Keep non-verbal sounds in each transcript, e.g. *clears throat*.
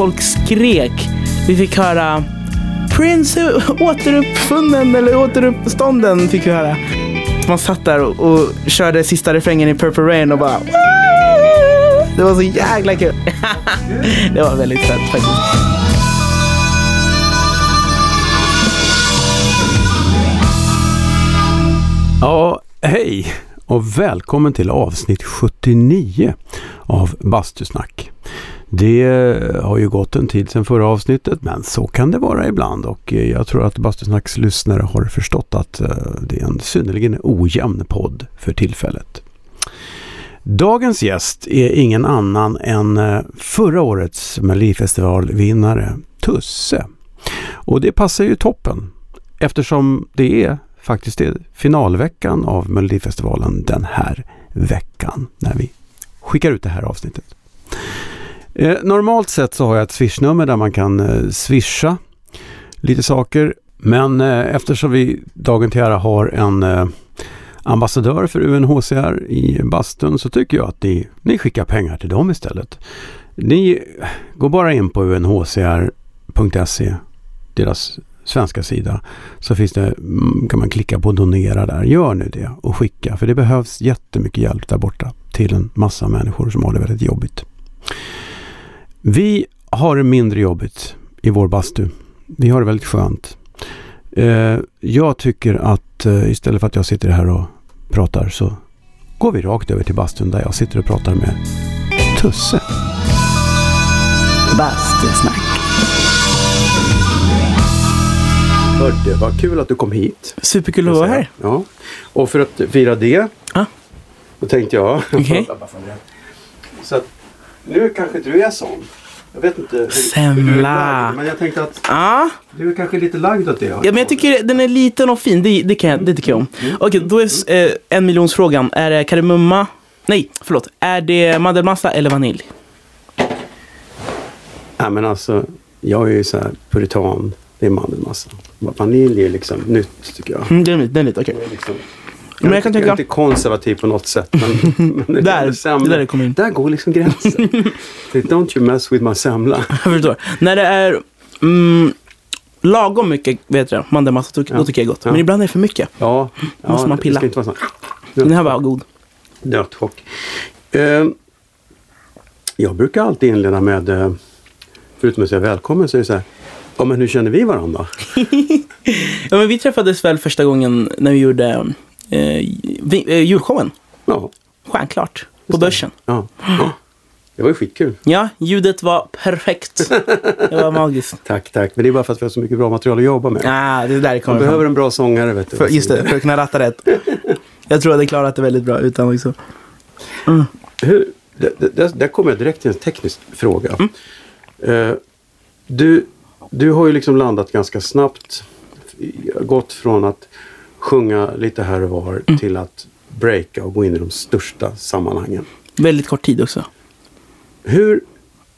folk skrek. Vi fick höra Prince återuppfunnen eller återuppstånden fick vi höra. Man satt där och, och körde sista refrängen i Purple Rain och bara Det var så jäkla kul. *laughs* det var väldigt fett faktiskt. Ja, hej och välkommen till avsnitt 79 av Bastusnack. Det eh, har ju gått en tid sedan förra avsnittet men så kan det vara ibland och eh, jag tror att Bastusnacks lyssnare har förstått att eh, det är en synnerligen ojämn podd för tillfället. Dagens gäst är ingen annan än förra årets Melodifestivalvinnare Tusse. Och det passar ju toppen eftersom det är faktiskt det finalveckan av Melodifestivalen den här veckan när vi skickar ut det här avsnittet. Eh, normalt sett så har jag ett swishnummer där man kan eh, swisha lite saker. Men eh, eftersom vi dagen till ära har en eh, ambassadör för UNHCR i bastun så tycker jag att ni, ni skickar pengar till dem istället. Ni går bara in på unhcr.se, deras svenska sida, så finns det, mm, kan man klicka på donera där. Gör nu det och skicka, för det behövs jättemycket hjälp där borta till en massa människor som har det väldigt jobbigt. Vi har det mindre jobbigt i vår bastu. Vi har det väldigt skönt. Eh, jag tycker att eh, istället för att jag sitter här och pratar så går vi rakt över till bastun där jag sitter och pratar med Tusse. Bastusnack. Hörde, vad kul att du kom hit. Superkul att vara här. Ja. Och för att fira det, Ja. då tänkte jag... Okej. *laughs* Så att nu kanske inte du är sån. Jag vet inte hur, hur Semla. lagd, Men jag tänkte att Ja, du är kanske lite lagd åt det. ja, men jag tycker den är liten och fin. Det, det, kan jag, det tycker jag om. Okej, då är eh, en miljonsfrågan. Är det kardemumma? Nej, förlåt. Är det mandelmassa eller vanilj? Ja, men alltså, jag är ju så här puritan. Det är mandelmassa. Vanilj är liksom nytt tycker jag. Mm, är den är lite, okej. Det liksom, Men jag kan jag är inte konservativ på något sätt. Men, *laughs* men det, Där, det där kommer in. där går liksom gränsen. Det- *laughs* Don't you mess with my semla. *laughs* Jag förstår. När det är mm, lagom mycket vet jag, mandelmassa, då, då Ja. tycker jag är gott. Ja. Men ibland är det för mycket. Ja, Måste ja man det pilla? ska inte vara sån. Den här var god. Nötchock. Eh, jag brukar alltid inleda med, eh, förutom att säga välkommen, så är det så här. Ja, men hur känner vi varandra? Ja, men vi träffades väl första gången när vi gjorde eh, eh, julshowen. Ja, Stjärnklart. På börsen. ja. ja. Det var ju skitkul. Ja, ljudet var perfekt. Det var magiskt. *laughs* Tack, tack. Men det är bara för att vi har så mycket bra material att jobba med. Ah, det är där det Man kommer behöver en bra sångare, vet du. För, just det, för att kunna ratta rätt. *laughs* Jag tror att jag hade klarat det väldigt bra utan också. Hur, det, det, det, där kommer jag direkt till en teknisk fråga. Mm. Eh, du, du har ju liksom landat ganska snabbt. Gått från att sjunga lite här och var Mm. till att breaka och gå in i de största sammanhangen. Väldigt kort tid också. Hur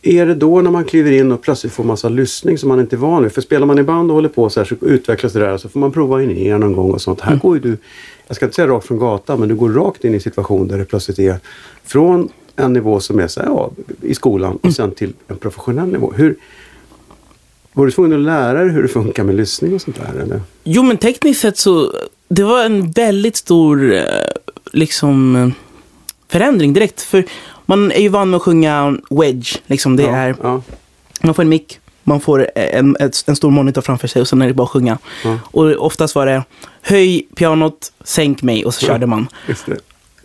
är det då när man kliver in och plötsligt får massa lyssning som man inte är van vid? För spelar man i band och håller på så här så utvecklas det där så får man prova in er någon gång och sånt. Här går ju du, jag ska inte säga rakt från gatan, men du går rakt in i en situation där det plötsligt är från en nivå som är så här, ja, i skolan och sen till en professionell nivå. Hur, var du tvungen att lära dig hur det funkar med lyssning och sånt där? Eller? Jo, men tekniskt sett så det var en väldigt stor eh, liksom eh, förändring direkt. För man är ju van med att sjunga wedge. Liksom det ja, är, ja, man får en mick, man får en, ett, en stor monitor framför sig och sen är det bara att sjunga. Ja. Och oftast var det höj pianot, sänk mig och så körde man.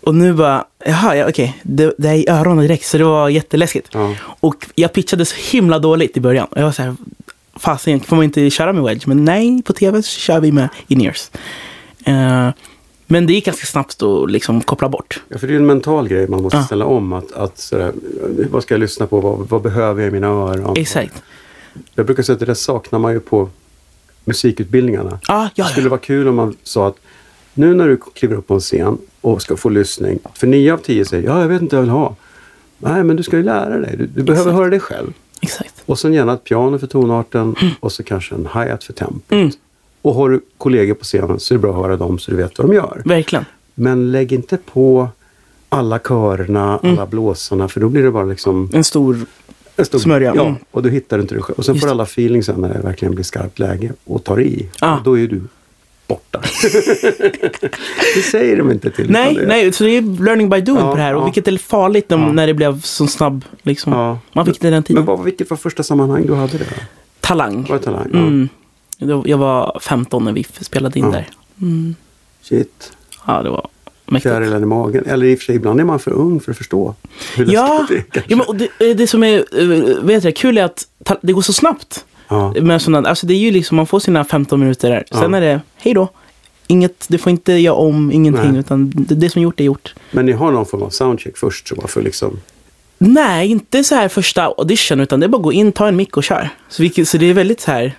Och nu bara, jaha, ja, okej, det, det är i öronen direkt så det var jätteläskigt. Ja. Och jag pitchade så himla dåligt i början. Jag var så här, fasen, får man inte köra med wedge? Men nej, på tv så kör vi med in-ears. Eh, men det gick ganska snabbt att liksom koppla bort. Ja, för det är en mental grej man måste Ja. ställa om. Att, att sådär, vad ska jag lyssna på? Vad, vad behöver jag i mina öron? Exakt. Jag brukar säga att det där saknar man ju på musikutbildningarna. Ah, ja, Det skulle ja. vara kul om man sa att nu när du kliver upp på en scen och ska få lyssning. För nio av tio säger ja, jag vet inte vad jag vill ha. Nej, men du ska ju lära dig. Du, du behöver höra dig själv. Exakt. Och sen gärna ett piano för tonarten och så kanske en hi-hat för tempot. Mm. Och har du kollegor på scenen så är det bra att höra dem så du vet vad de gör. Verkligen. Men lägg inte på alla körerna, alla blåsarna för då blir det bara liksom En stor En stor- Smörja, Ja, mm. och då hittar du inte det själv. Och sen Just får alla feeling sen när det verkligen blir skarpt läge och tar i. Ja. Och då är du borta. *laughs* det säger de inte till. Nej, det- nej, så det är learning by doing Ja, på det här. Och ja. vilket är farligt när, Ja. när det blev så snabb. Liksom. Ja. Man fick inte den tiden. Men vad, vilket var första sammanhang du hade det? Talang. Var det talang? Mm. Jag var 15 när vi spelade in där. Mm. Shit. Ja, det var mäktigt. Fjärilen i magen. Eller i och för sig, ibland är man för ung för att förstå hur Ja, det är. kanske. ja men, och det, det som är eh, vet jag, kul är att det går så snabbt. Ja. Men sådana, alltså det är ju liksom, man får sina 15 minuter där. Sen Ja. är det, hej då. Inget, du får inte göra om, ingenting. Nej. Utan det, det som gjort är gjort. Men ni har någon form av soundcheck först så bara för liksom... Nej, inte så här första audition. Utan det är bara att gå in, ta en mick och kör. Så, vi, så det är väldigt så här,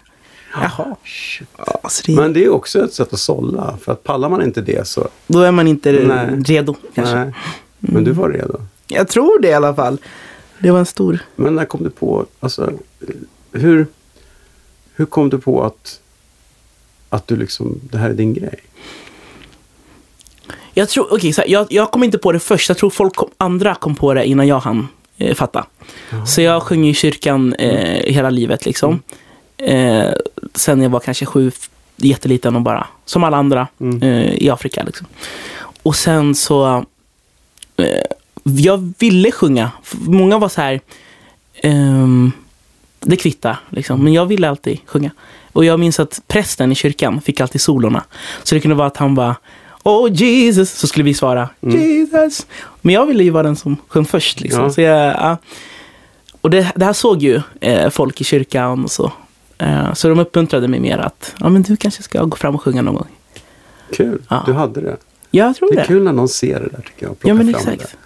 jaha. Shit. Ja, så det, Men det är också ett sätt att sålla. För att pallar man inte det så... Då är man inte Nej. redo kanske. Nej. Men du var redo. Jag tror det i alla fall. Det var en stor... Men när kom du på, alltså, hur, hur kom du på att, att du liksom, det här är din grej? Jag tror, okej, så här, jag, jag kom inte på det först. Jag tror folk kom, andra kom på det innan jag hann eh, fatta. Så jag sjöng i kyrkan eh, hela livet liksom. Eh, sen jag var kanske sju, jätteliten och bara, som alla andra Mm. eh, i Afrika. Liksom. Och sen så, eh, jag ville sjunga. Många var så här, ehm, det kvittar liksom. Men jag ville alltid sjunga. Och jag minns att prästen i kyrkan fick alltid solorna. Så det kunde vara att han bara Oh Jesus, så skulle vi svara Jesus. Men jag ville ju vara den som sjöng först. Liksom. Ja. Så jag, ja. Och det, det här såg ju eh, folk i kyrkan och så. Eh, så de uppmuntrade mig mer att ja, men du kanske ska gå fram och sjunga någon gång. Kul, Ja. du hade det. Jag tror Det det. är kul när någon ser det där tycker jag. Ja, men exakt.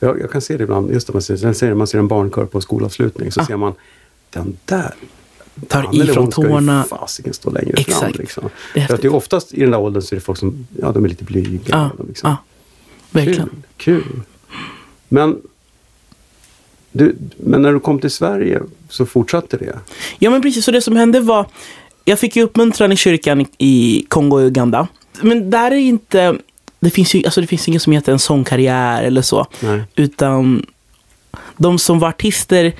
Jag, jag kan se det ibland, just om man ser, man ser en barnkör på skolavslutning så ser man den där Tar han i från tårna. fasiken stå längre fram. Exakt. Liksom. Det är För att det är oftast i den där åldern så är det folk som ja, de är lite blyga. Ja, liksom. ja, verkligen. Kul, kul. Men, du, men när du kom till Sverige så fortsatte det? Ja, men precis. Så det som hände var, jag fick ju uppmuntran i kyrkan i- Kongo och Uganda. Men där är inte, det finns ju alltså det finns ingen som heter en sångkarriär eller så. Nej. Utan de som var artister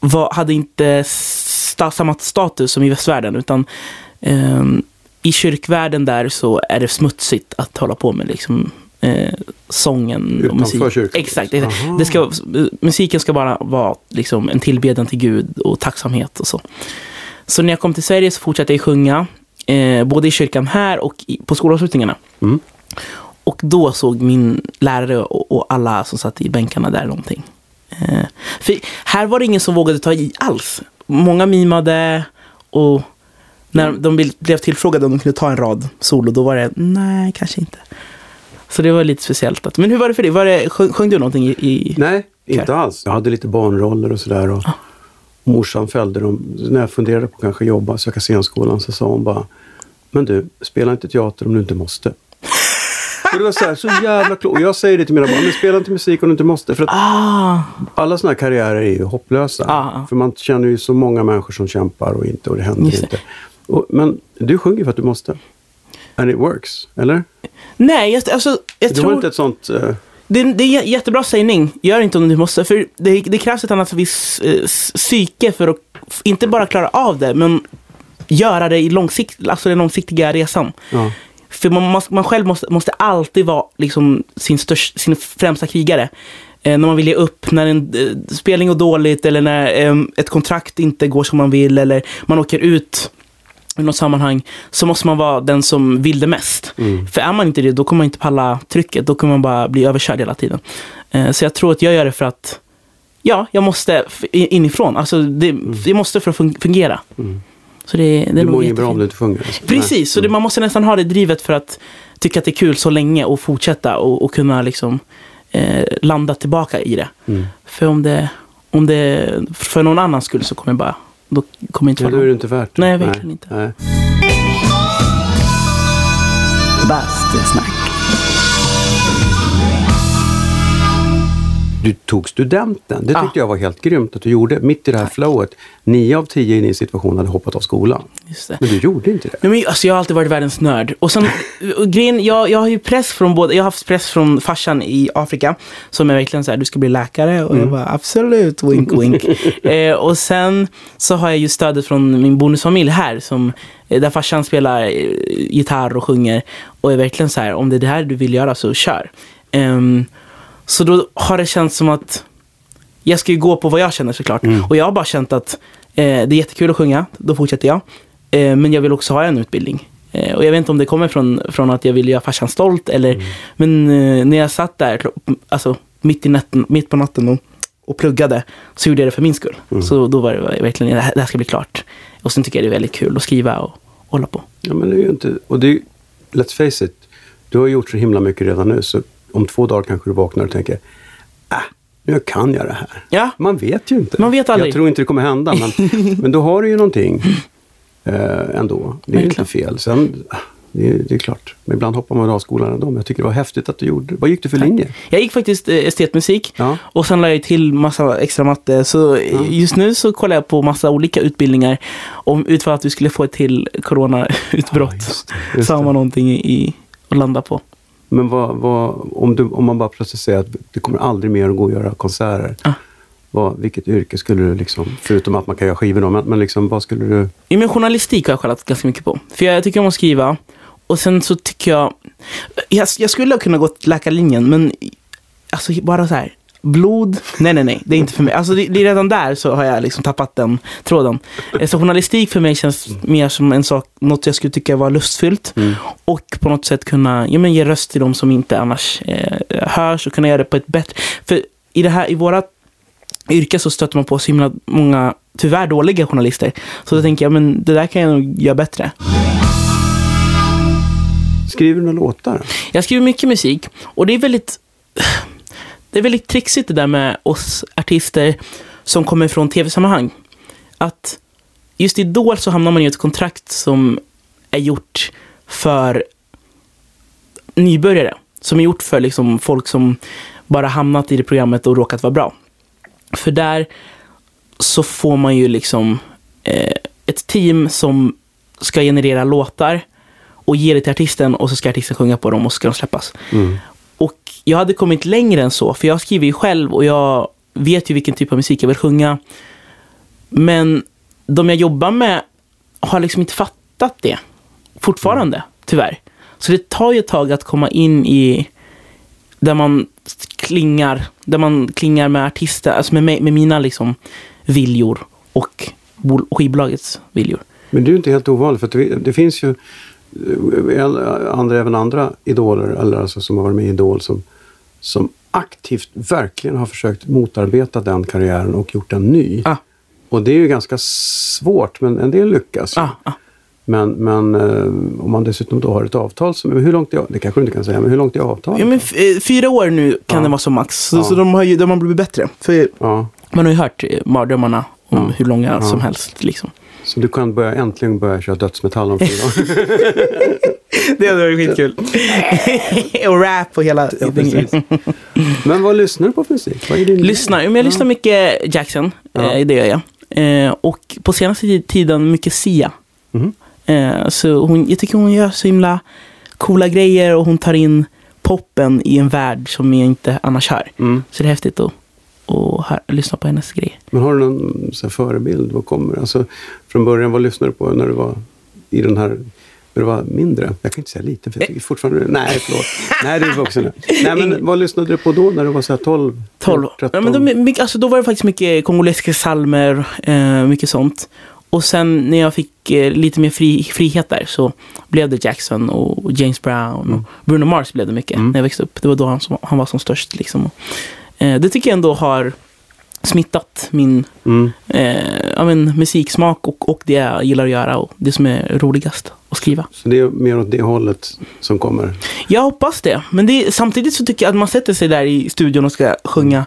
var, hade inte sta, samma status som i västvärlden. Utan ehm, i kyrkvärlden där så är det smutsigt att hålla på med liksom, eh, sången och Utanför musik. kyrkan? Exakt. Det, Aha. det ska, musiken ska bara vara liksom, en tillbedjan till Gud och tacksamhet och så. Så när jag kom till Sverige så fortsatte jag sjunga. Eh, både i kyrkan här och i, på skolavslutningarna. Mm. Och då såg min lärare och, och alla som satt i bänkarna där någonting. Eh, för här var det ingen som vågade ta i alls. Många mimade och när de bil- blev tillfrågade om de kunde ta en rad solo, då var det nej, kanske inte. Så det var lite speciellt. Att, men hur var det för dig? Var det, sjöng, sjöng du någonting i... i... Nej, inte alls. Jag hade lite barnroller och sådär. Och Morsan följde dem. När jag funderade på att kanske jobba, söka scenskolan, så sa hon bara Men du, spela inte teater om du inte måste. Och det var så, här, så jävla klokt. Och jag säger det till mina barn, men spela inte musik om du inte måste. För att Ah, alla sådana här karriärer är ju hopplösa. Ja. För man känner ju så många människor som kämpar och inte och det händer Just det. inte. Och, men du sjunger för att du måste. And it works, eller? nej, jag, alltså, jag Du tror... har inte ett sånt... eh, Det, det är en jättebra sägning. Gör inte om du måste. För det, det krävs ett annat visst eh, psyke för att inte bara klara av det, men göra det i långsikt, alltså den långsiktiga resan. ja. För man, man, man själv måste, måste alltid vara liksom sin, störst, sin främsta krigare. Eh, när man vill ge upp, när en eh, spelning går dåligt eller när eh, ett kontrakt inte går som man vill eller man åker ut i något sammanhang så måste man vara den som vill det mest. Mm. För är man inte det, då kommer man inte palla trycket. Då kommer man bara bli överkörd hela tiden. Eh, så jag tror att jag gör det för att, ja, jag måste inifrån. Alltså, det, jag måste för att fun- fungera. Mm. Så det, det Du mår inget bra om du inte sjunger. alltså. Precis, Nej. så det, man måste nästan ha det drivet för att tycka att det är kul så länge och fortsätta och, och kunna liksom eh, landa tillbaka i det. Mm. För om det, om det för någon annans skull så kommer jag bara, då kommer inte Ja, vara då är det inte värt det. Nej, verkligen inte. Nej. Bastusnack. Du tog studenten. Det Ja. tyckte jag var helt grymt att du gjorde. Mitt i det här flowet. Nio av tio i din situation hade hoppat av skolan. Just det. Men du gjorde inte det. Nej, men, alltså, jag har alltid varit världens nörd. Och sen, och grejen, jag, jag har ju press från både, jag har haft press från farsan i Afrika. Som är verkligen så här, du ska bli läkare. Och jag bara, absolut, wink wink. *laughs* eh, och sen så har jag ju stödet från min bonusfamilj här. Som, eh, där farsan spelar eh, gitarr och sjunger. Och är verkligen så här, om det är det här du vill göra så kör. Ehm, så då har det känts som att jag ska ju gå på vad jag känner såklart. Och jag har bara känt att eh, det är jättekul att sjunga, då fortsätter jag. Eh, men jag vill också ha en utbildning. Eh, och jag vet inte om det kommer från, från att jag vill göra farsan stolt eller... Men eh, när jag satt där, alltså mitt, i natten, mitt på natten och, och pluggade, så gjorde jag det för min skull. Så då var det verkligen, det här, det här ska bli klart. Och sen tycker jag det är väldigt kul att skriva och, och hålla på. Ja, men det är ju inte... Och det är, let's face it. Du har gjort så himla mycket redan nu. Så om två dagar kanske du vaknar och tänker äh, nu kan jag det här. Ja, Man vet ju inte. Man vet aldrig. Jag tror inte det kommer hända. Men, *laughs* men då har du ju någonting eh, ändå. Det är ju inte fel. Sen, ah, det är, det är klart. Men ibland hoppar man av skolan ändå. Men jag tycker det var häftigt att du gjorde det. Vad gick du för linje? Jag gick faktiskt eh, estetmusik Ja. och sen lade jag till massa extra matte. Så eh, just nu så kollar jag på massa olika utbildningar. Om utfall att vi skulle få ett till coronautbrott. just det, just så har man någonting i, att landa på. Men vad, vad, om, du, om man bara plötsligt säger att det kommer aldrig mer att gå och göra konserter. Ja. Vad, vilket yrke skulle du liksom, förutom att man kan göra skivor då, men, men liksom, vad skulle du... I min journalistik har jag kollat ganska mycket på. För jag tycker om att skriva. Och sen så tycker jag... Jag, jag skulle ha kunnat gå läkarlinjen, men alltså bara så här. Blod? Nej, nej, nej. Det är inte för mig. Alltså det, det är redan där så har jag liksom tappat den tråden. Eh, Så journalistik för mig känns mer som en sak, något jag skulle tycka var lustfyllt. Och på något sätt kunna ja, men ge röst till de som inte annars eh, hörs och kunna göra det på ett bättre... För i, det här, i våra yrke så stöter man på så himla många, tyvärr dåliga journalister. Så då tänker jag, men det där kan jag nog göra bättre. Skriver du några låtar? Jag skriver mycket musik och det är väldigt det är väldigt trixigt det där med oss artister som kommer från tv-sammanhang. Att just i Idol så hamnar man i ett kontrakt som är gjort för nybörjare. Som är gjort för liksom folk som bara hamnat i det programmet och råkat vara bra. För där så får man ju liksom eh, ett team som ska generera låtar och ge det till artisten och så ska artisten sjunga på dem och så ska de släppas. Mm. Och jag hade kommit längre än så, för jag skriver ju själv och jag vet ju vilken typ av musik jag vill sjunga. Men de jag jobbar med har liksom inte fattat det. Fortfarande, tyvärr. Så det tar ju ett tag att komma in i där man klingar, där man klingar med artister, alltså med, med mina liksom viljor och bol- skivbolagets viljor. Men det är ju inte helt ovanligt för det, det finns ju andra, även andra idoler, eller alltså som har varit med i Idol som, som aktivt verkligen har försökt motarbeta den karriären och gjort den ny. Ah, Och det är ju ganska svårt, men en del lyckas. ah, ah. Men, men eh, om man dessutom då har ett avtal som, hur långt är, det kanske du inte kan säga, men hur långt är avtalet? Ja, men eh, fyra år nu kan Ja. det vara som max. Så, Ja. så de har ju de har blivit bättre. För Ja, man har ju hört eh, mardrömmarna om hur långa som helst. Liksom. Så du kan börja, äntligen börja köra dödsmetall om fyra år. *laughs* Det hade varit skitkul. *laughs* och rap och hela... Ja. Men vad lyssnar du på för musik? Vad är din lyssnar, men jag lyssnar mycket Jackson. Ja. Eh, det gör jag. Eh, och på senaste ti- tiden mycket Sia. Eh, så hon, jag tycker hon gör så himla coola grejer och hon tar in poppen i en värld som jag inte annars hör. Mm. Så det är häftigt att, att hör, lyssna på hennes grejer. Men har du någon så förebild? Vad kommer? Alltså, från början, vad lyssnade du på när du var i den här när du var mindre? Jag kan inte säga liten, för jag tycker fortfarande... Nej, förlåt. Nej, du är vuxen. Nej, men vad lyssnade du på då när du var så här 12? 12. 13? Ja, men då, alltså, då var det faktiskt mycket kongolesiska salmer, eh, mycket sånt. Och sen när jag fick eh, lite mer fri, frihet där så blev det Jackson och James Brown och Bruno Mars blev det mycket Mm. när jag växte upp. Det var då han, som, han var som störst. Liksom. Eh, det tycker jag ändå har smittat min Mm. eh, ja, men, musiksmak och, och det jag gillar att göra och det som är roligast att skriva. Så det är mer åt det hållet som kommer? Jag hoppas det. Men det samtidigt så tycker jag att man sätter sig där i studion och ska sjunga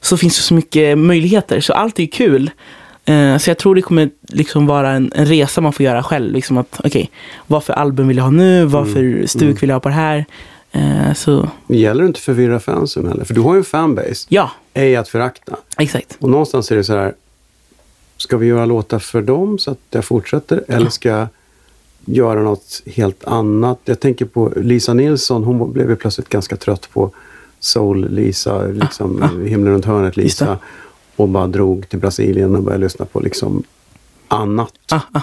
så finns det så mycket möjligheter. Så allt är kul. Eh, så jag tror det kommer liksom vara en, en resa man får göra själv. Liksom att, okej, vad för album vill jag ha nu? Vad för stuk vill jag ha på det här? Eh, så Det gäller inte att förvirra fansen heller. För du har ju en fanbase. ja, Ej att förakta. exakt. Och någonstans är det så här. Ska vi göra låtar för dem så att det fortsätter? Eller ska jag göra något helt annat? Jag tänker på Lisa Nilsson. Hon blev ju plötsligt ganska trött på Soul-Lisa, liksom himlen runt hörnet Just det. Lisa. Och bara drog till Brasilien och började lyssna på liksom annat. Ah, ah.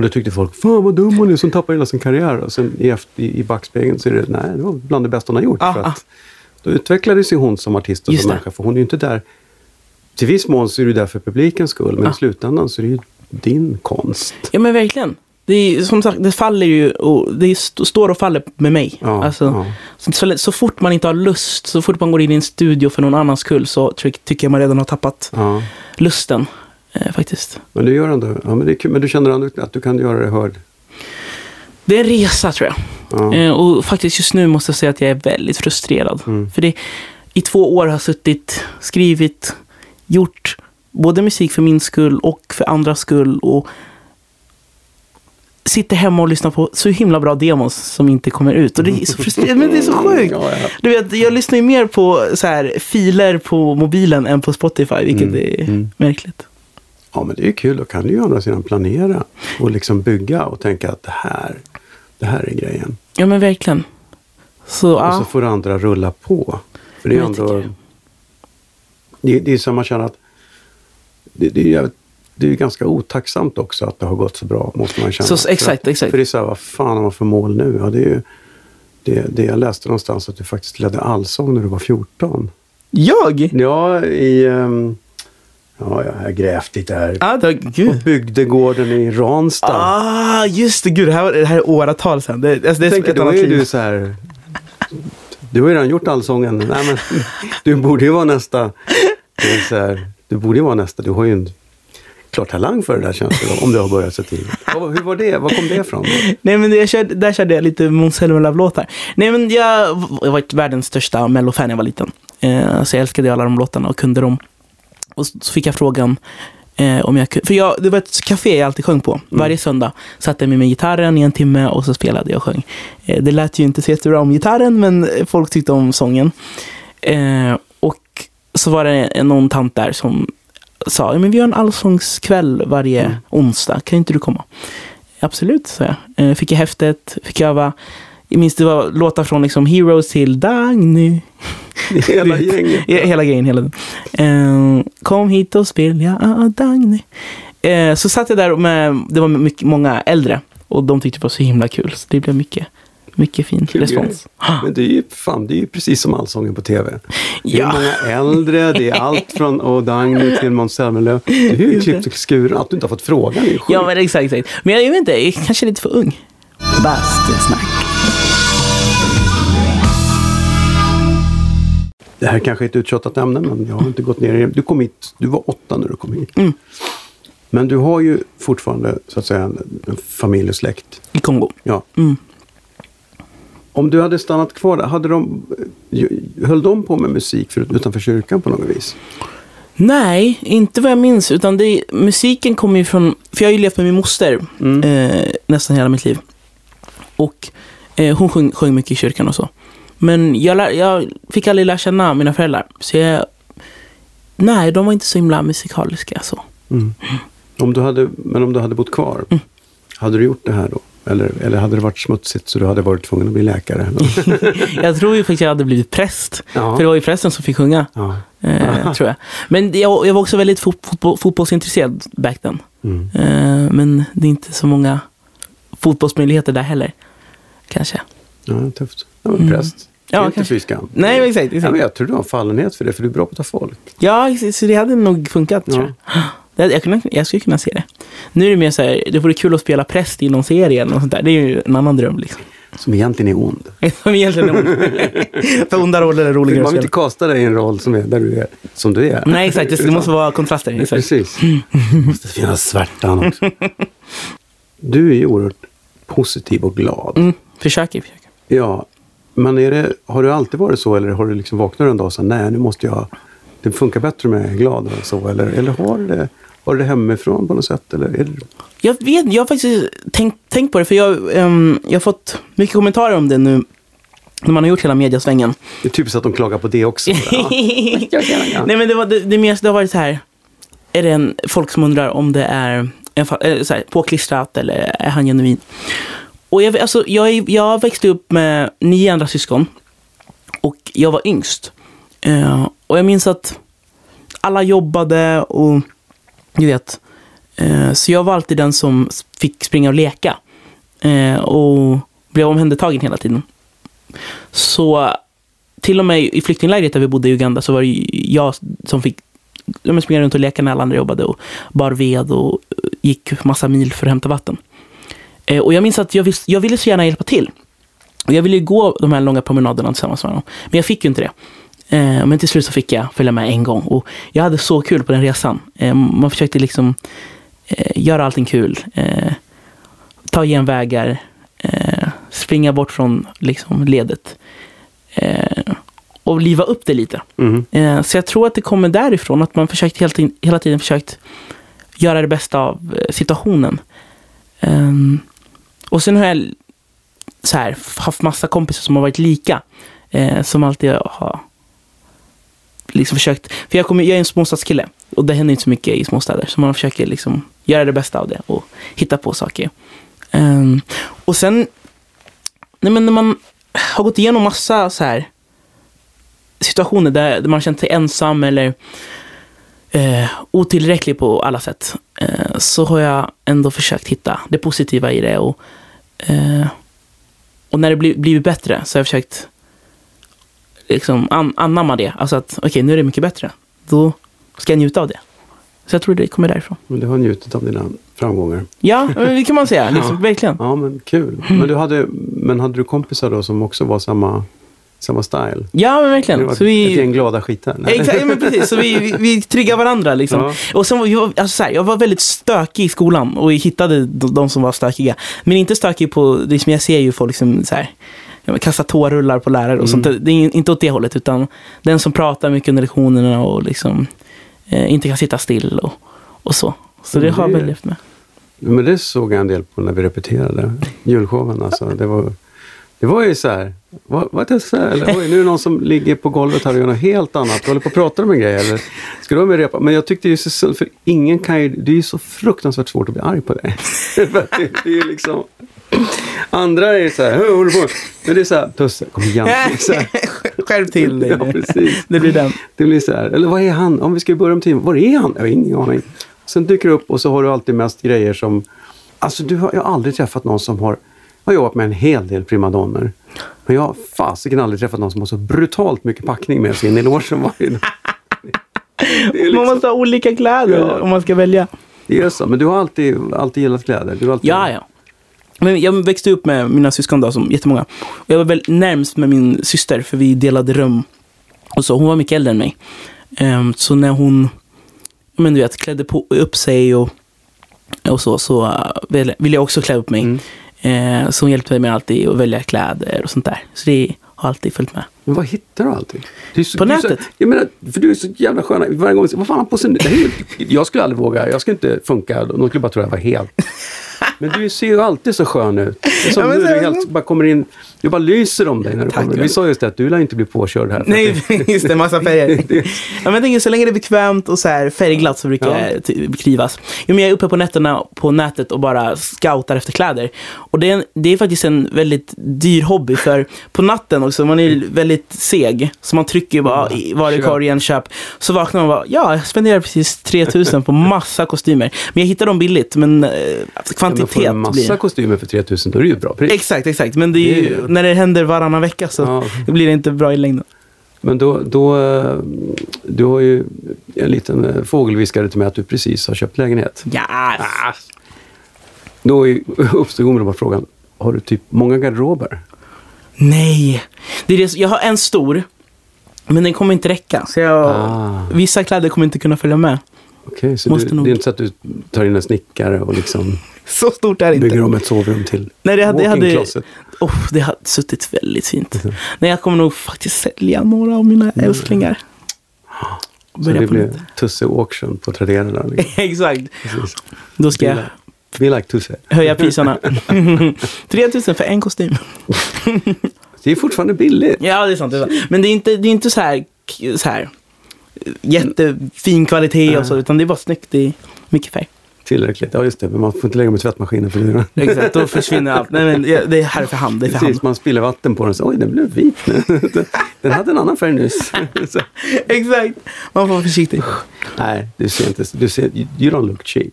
Och då tyckte folk, fan vad dum hon är som tappar hela sin karriär. Och sen i, i, i backspegeln så är det, nej, det var bland det bästa hon har gjort. Ah, för ah. att då utvecklades ju hon som artist och som det. människa. För hon är ju inte där, till viss mån så är du där för publikens skull. Men Ah. i slutändan så är det ju din konst. Ja men verkligen. Det är, som sagt, det faller ju och det st- står och faller med mig. Ja, alltså, ja. Så, så, så fort man inte har lust, så fort man går in i en studio för någon annans skull så ty- tycker jag man redan har tappat Ja. lusten. Eh, faktiskt. Men du gör ändå, ja, men, det är kul, men du känner ändå att du kan göra det hörd. Det är en resa tror jag. Ja. Eh, och faktiskt just nu måste jag säga att jag är väldigt frustrerad. Mm. För det, i två år har jag suttit, skrivit, gjort både musik för min skull och för andras skull. Och sitter hemma och lyssnar på så himla bra demos som inte kommer ut. Och det är så frustrerande, men det är så sjukt. Ja, ja. Du vet, jag lyssnar ju mer på så här, filer på mobilen än på Spotify, vilket Mm, är mm. märkligt. Ja, men det är kul. Då kan du ju å andra sidan planera och liksom bygga och tänka att det här, det här är grejen. Ja, men verkligen. Så, Och så får det andra rulla på. För det är ändå... Det, det är som man känner att... Det, det, är, jävligt- det är ganska otacksamt också att det har gått så bra, måste man känna. Så- exakt, exakt. För det är så här, vad fan har man för mål nu? Ja, det är ju... Det, det jag läste någonstans att du faktiskt ledde allsång när du var 14. Jag? Ja, i... ehm, ja, jag har grävt lite här. Det, På gud. bygdegården i Ranstad. Ah, just det. Gud, det här, var- det här är åratal sedan. Det, alltså, det är tänker, då är liv. du så här... Du har ju redan gjort allsången. Nej, men, du borde ju vara nästa. Så här, du borde ju vara nästa. Du har ju en klar talang för det där känns det om du har börjat så tidigt. Hur var det? Var kom det ifrån? Då? Nej, men jag körde, där körde jag lite Måns Zelmerlöw-låtar. Nej, men jag, jag varit världens största Mello-fan när jag var liten. Eh, så jag älskade alla de låtarna och kunde dem. Och så, fick jag frågan eh, om jag kunde... För jag, det var ett café jag alltid sjöng på. Varje söndag satte jag mig med gitarren i en timme och så spelade jag och sjöng. Eh, det lät ju inte så jättebra om gitarren, men folk tyckte om sången. Eh, och så var det någon tant där som sa, "Ja, men vi har en allsångskväll varje Mm. onsdag, kan inte du komma? Absolut, sa jag. Eh, fick jag häftet, fick öva. Jag minns det var låtar från liksom Heroes till Dagny. *laughs* Hela *laughs* gänget. Hela grejen, hela den. Eh, kom hit och spela ja, Dagny. Eh, så satt jag där med, det var mycket, många äldre. Och de tyckte det var så himla kul. Så det blev mycket, mycket fin Kul respons. Men det är ju, fan, det är ju precis som allsången på tv. Det är Ja. många äldre, det är allt *laughs* från O'Dagny till Måns Zelmerlöw. Det är ju klippt och skuren. Att du inte har fått frågan är ju sjukt. Ja, men exakt, exakt. Men jag, jag vet inte, jag är kanske lite för ung. Bastusnack. Det här kanske är ett uttjatat ämne, men jag har inte gått ner i det. Du kom hit, du var åtta när du kom hit. Mm. Men du har ju fortfarande så att säga en, en familj och släkt. I Kongo. Ja. Mm. Om du hade stannat kvar där, hade de, höll de på med musik för, utanför kyrkan på något vis? Nej, inte vad jag minns. Utan det, musiken kommer ju från... För jag har ju levt med min moster Mm. eh, nästan hela mitt liv. Och eh, hon sjöng, sjöng mycket i kyrkan och så. Men jag, lär, jag fick aldrig lära känna mina föräldrar. Så jag... Nej, de var inte så himla musikaliska så. Mm. Om du hade, men om du hade bott kvar, Mm. hade du gjort det här då? Eller, eller hade det varit smutsigt så du hade varit tvungen att bli läkare? *laughs* Jag tror ju faktiskt att jag hade blivit präst. Ja. För det var ju prästen som fick sjunga. ja. Eh, tror jag. Men jag, jag var också väldigt fot, fotboll, fotbollsintresserad back then. Mm. Eh, men det är inte så många fotbollsmöjligheter där heller. Kanske. ja, tufft. Ja, men Mm. präst. Är Ja, inte kanske. fy skam. Nej, men exakt. Ja, exakt. men jag tror du har en fallenhet för det, för du är bra på att ta folk. Ja, exakt, så det hade nog funkat Ja. tror jag. *gasps* Jag, kunde, jag skulle kunna se det. Nu är det mer så här, det vore kul att spela präst i någon serie eller något sånt där. Det är ju en annan dröm liksom. Som egentligen är ond. *laughs* Som egentligen är ond. *laughs* För onda roller är roligare Man vill inte kasta dig i en roll som är där du är, som du är. Nej, exakt. Det, det måste vara kontraster. Exakt. Precis. Det *laughs* måste finnas svärtan också. Du är ju oerhört positiv och glad. Mm, försöker, försöker. Ja, men är det, har du alltid varit så eller har du liksom vaknat en dag och sagt nej nu måste jag, det funkar bättre om jag är glad och så eller, eller har det, har du det hemifrån på något sätt eller är det, Jag vet, jag har faktiskt tänkt, tänkt på det, för jag, ehm, jag har fått mycket kommentarer om det nu när man har gjort hela mediasvängen. Det är typiskt att de klagar på det också. *laughs* Ja. Nej men det, var, det, det, mest, det har varit så här. Är det en, folk som undrar om det är en, eh, så här, påklistrat eller är han genuin? Och jag, alltså, jag, jag växte upp med nio andra syskon. Och jag var yngst. Eh, och jag minns att alla jobbade och du vet. Eh, så jag var alltid den som fick springa och leka. Eh, och blev omhändertagen hela tiden. Så till och med i flyktinglägret där vi bodde i Uganda så var det jag som fick springa runt och leka när alla andra jobbade och bar ved och eh, gick massa mil för att hämta vatten. Eh, och jag minns att jag, vis- jag ville så gärna hjälpa till. Och jag ville ju gå de här långa promenaderna tillsammans med honom. Men jag fick ju inte det. Eh, men till slut så fick jag följa med en gång. Och jag hade så kul på den resan. Eh, man försökte liksom göra allting kul. Ta genvägar. Springa bort från liksom, ledet. Och liva upp det lite. Mm. Så jag tror att det kommer därifrån. Att man försökt hela tiden, hela tiden försökt göra det bästa av situationen. Och sen har jag så här, haft massa kompisar som har varit lika. Eh, som alltid har liksom försökt. För jag, kommer, jag är en småstadskille. Och det händer inte så mycket i småstäder. Så man försöker liksom göra det bästa av det och hitta på saker. Um, och sen, nej men när man har gått igenom massa så här situationer där, där man känt sig ensam eller eh, otillräcklig på alla sätt. Eh, så har jag ändå försökt hitta det positiva i det. Och, eh, och när det blir, blivit bättre så har jag försökt liksom an, anamma det. Alltså att okej, nu är det mycket bättre. Då ska jag njuta av det. Så jag tror det kommer därifrån. Men du har njutit av dina framgångar. Ja, men det kan man säga. *laughs* Liksom, Verkligen. Ja, men kul. Men, du hade, men hade du kompisar då som också var samma, samma style? Ja, men Det verkligen. Så ett vi, gäng glada skitar? Exakt, ja, men precis. Så vi, vi, vi triggar varandra liksom. Ja. Och sen jag, alltså så här, jag var väldigt stökig i skolan och hittade de, de som var stökiga. Men inte stökig på, liksom, jag ser ju folk som så här, kastar tårrullar på lärare och Mm. sånt. Det är inte åt det hållet, utan den som pratar mycket under lektionerna och liksom eh, inte kan sitta still och, och så. Så det Mm, har det- väl levt med. Men det såg jag en del på när vi repeterade julshowen. Alltså, det, var, det var ju så här. Vad, vad så här? Eller, oj, nu är det någon som ligger på golvet här och gör något helt annat. Du håller på att prata om en grej. Eller, ska du vara med repa? Men jag tyckte ju så synd, för ingen kan ju, det är ju så fruktansvärt svårt att bli arg på dig. Det, *laughs* det är liksom... Andra är så här, "Hö, håller på. Men det är så här, Tusse, kom igen. *laughs* Skärp till dig. Ja, precis. Det blir den. Det blir så här, eller vad är han? Om vi ska börja om tiden, var är han? Jag har ingen aning. Sen dyker det upp och så har du alltid mest grejer som... Alltså du har, jag har aldrig träffat någon som har... Jag har jobbat med en hel del primadonner. Men jag har fasiken aldrig träffat någon som har så brutalt mycket packning med sig in i logen varje dag. *laughs* Är, Man liksom, måste ha olika kläder Ja. om man ska välja. det är så. Men du har alltid, alltid gillat kläder. Du alltid, Ja, ja. Men jag växte upp med mina syskon då, som jättemånga. Och jag var väl närmst med min syster, för vi delade rum. Och så, hon var mycket äldre än mig. Ehm, så när hon men du vet, klädde på, upp sig och, och så, så uh, ville ville jag också klä upp mig. Mm. Eh, så hon hjälpte mig med alltid att välja kläder och sånt där. Så det har alltid följt med. Men vad hittar du alltid? Du så, På du är så, nätet. Jag menar, för du är så jävla skön. Varje gång, vad fan har på sig nu? Jag skulle aldrig våga. Jag skulle inte funka. De skulle bara tro att jag var helt... Men du ser ju alltid så skön ut. Det är som Ja, nu, du helt, bara kommer in. Du bara lyser om dig när du Tack, kommer. Vi sa just det att du lär inte bli påkörd här. Nej, *laughs* just det, massa färger. *laughs* Ja, men jag tänker, så länge det är bekvämt och så här färgglatt så brukar Ja. jag trivas. Jo, men jag är uppe på nätterna på nätet och bara scoutar efter kläder. Och det är, en, det är faktiskt en väldigt dyr hobby för på natten också, man är väldigt seg. Så man trycker bara i varukorgen, köp. Så vaknar man och bara, ja, jag spenderar precis 3000 på massa kostymer. Men jag hittar dem billigt, men eh, Men får du kvantitet en massa blir... kostymer för 3000 då är det ju ett bra pris. Exakt, exakt. Men det är ju, Det är- när det händer varannan vecka så Ja. blir det inte bra i längden. Men då, då, eh, du har ju en liten eh, fågelviskare till mig att du precis har köpt lägenhet. Ja, Ah. Då *laughs* uppstår omedelbart frågan, har du typ många garderober? Nej. Det är det, jag har en stor, men den kommer inte räcka. Så jag, Ah. Vissa kläder kommer inte kunna följa med. Okej, så Måste du, nog- det är inte så att du tar in en snickare och liksom Så stort är det bygger inte. om ett sovrum till Nej, det hade, jag walk-in hade, oh, det hade suttit väldigt fint. Nej, jag kommer nog faktiskt sälja några av mina älsklingar. Så det blir. Tusse Auction på Tradera där. Liksom. *laughs* Exakt. Precis. Då ska jag We like, Tusse. höja priserna. *laughs* *laughs* 3000 för en kostym. Det är fortfarande billigt. Ja, det är sant. Det är sant. Men det är inte, det är inte så här, så här jättefin kvalitet och så, utan det är bara snyggt. Det är mycket färg. Tillräckligt. Ja, just det. Men man får inte lägga med tvättmaskinen för dyra. *laughs* Exakt, då försvinner allt. Nej, men det är här för hand. Det är för hand. Precis, man spiller vatten på den så oj, den blev vit nu. *laughs* Den hade en annan färg nyss. *laughs* Exakt. Man får vara försiktig. nej, du ser inte, du ser, you don't look cheap.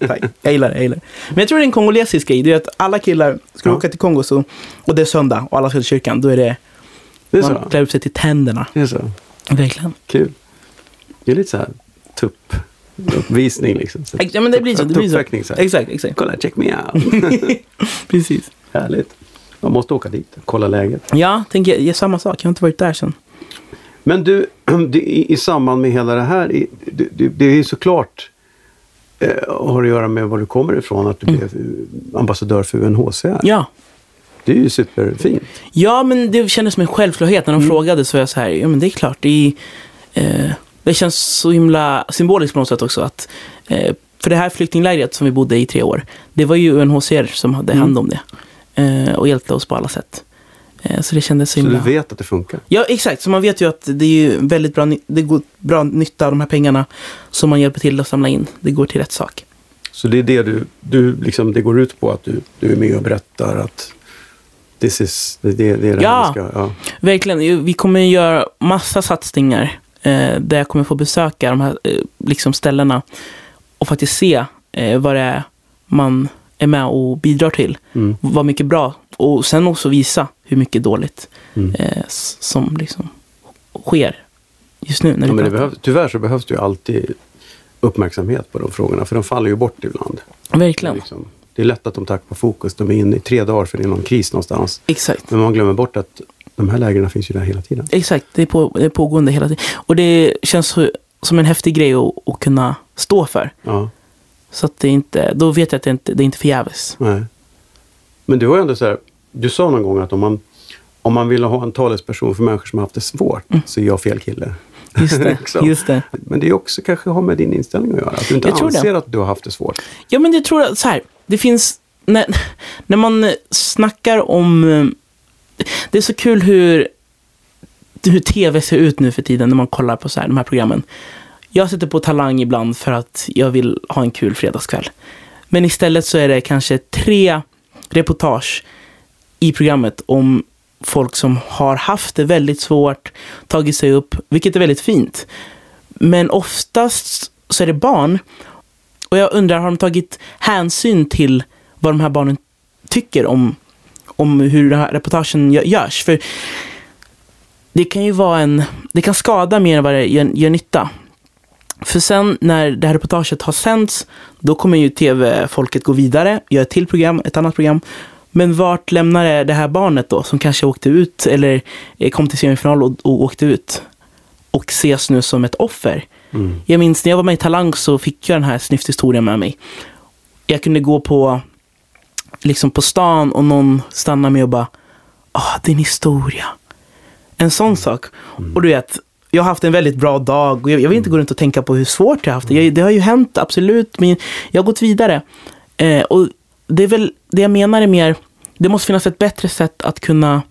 Tack. Jag gillar det. Jag gillar det. Men jag tror det är en kongolesisk grej. Det är att alla killar ska Ja. åka till Kongo så, och det är söndag och alla ska till kyrkan. Då är det, Det är man så? klär upp sig till tänderna. Det är så? Verkligen. Kul. Det är lite så här tupp uppvisning liksom. Så, Ja men det blir så. Det blir så. så. Exakt, exakt. Kolla, check me out. *laughs* Precis. Härligt. Man måste åka dit och kolla läget. Ja, tänker jag, samma sak. Jag har inte varit där sen. Men du, *clears throat* det, i, i samband med hela det här, det, det, det är ju såklart eh, har att göra med var du kommer ifrån, att du blev eh, ambassadör för UNHCR. Ja. Det är ju superfint. Ja, men det kändes som en självklarhet. När de frågade så var jag så här, ja men det är klart. Det, är, eh, det känns så himla symboliskt på något sätt också. att eh, För det här flyktinglägret som vi bodde i tre år, det var ju UNHCR som hade hand om det. Eh, och hjälpte oss på alla sätt. Eh, så det kändes så Så du himla... vet att det funkar. Ja, exakt. Så man vet ju att det är ju väldigt bra, det går bra nytta av de här pengarna som man hjälper till att samla in. Det går till rätt sak. Så det är det du, du liksom, det går ut på att du, du är med och berättar att this is, det, det, är det Ja. här vi ska, ja. Verkligen. Vi kommer göra massa satsningar eh, där jag kommer få besöka de här eh, liksom ställena och faktiskt se eh, vad det är man är med och bidrar till. Mm. Vad mycket bra och sen också visa hur mycket dåligt Mm. eh, som liksom sker just nu. När Ja, men det behövs, tyvärr så behövs det ju alltid uppmärksamhet på de frågorna, för de faller ju bort ibland. Det är, Verkligen. liksom, det är lätt att de tappar fokus. De är inne i tre dagar för det är någon kris någonstans. Exakt. Men man glömmer bort att de här lägren finns ju där hela tiden. Exakt, det är, på, det är pågående hela tiden. Och det känns som en häftig grej att, att kunna stå för. Ja, Så att det inte, då vet jag att det inte det är inte förgäves. nej. Men du var ju ändå så här, du sa någon gång att om man, om man vill ha en talesperson för människor som har haft det svårt, så är jag fel kille. Mm. Just det. *laughs* Liksom. just det. Men det är också kanske har med din inställning att göra. Att du inte Jag anser att du har haft det svårt. Ja, men jag tror att så här, det finns, när, *laughs* när man snackar om, det är så kul hur, hur tv ser ut nu för tiden när man kollar på så här, de här programmen. Jag sätter på Talang ibland för att jag vill ha en kul fredagskväll. Men istället så är det kanske tre reportage i programmet om folk som har haft det väldigt svårt, tagit sig upp, vilket är väldigt fint. Men oftast så är det barn. Och jag undrar, har de tagit hänsyn till vad de här barnen tycker om, om hur den här reportagen gö- görs? För det kan ju vara en, det kan skada mer än vad det gör, gör nytta. För sen när det här reportaget har sänds, då kommer ju tv-folket gå vidare, göra ett till program, ett annat program. Men vart lämnar det det här barnet då, som kanske åkte ut eller eh, kom till semifinal och, och åkte ut? Och ses nu som ett offer. Mm. Jag minns när jag var med i Talang så fick jag den här snyfthistorien med mig. Jag kunde gå på, liksom på stan och någon stannade mig och bara ah, din historia. En sån sak. Och du vet, jag har haft en väldigt bra dag och jag, jag vill inte gå runt och tänka på hur svårt jag har haft det. Jag, det har ju hänt, absolut, men jag har gått vidare. Eh, och det är väl, det jag menar är mer, det måste finnas ett bättre sätt att kunna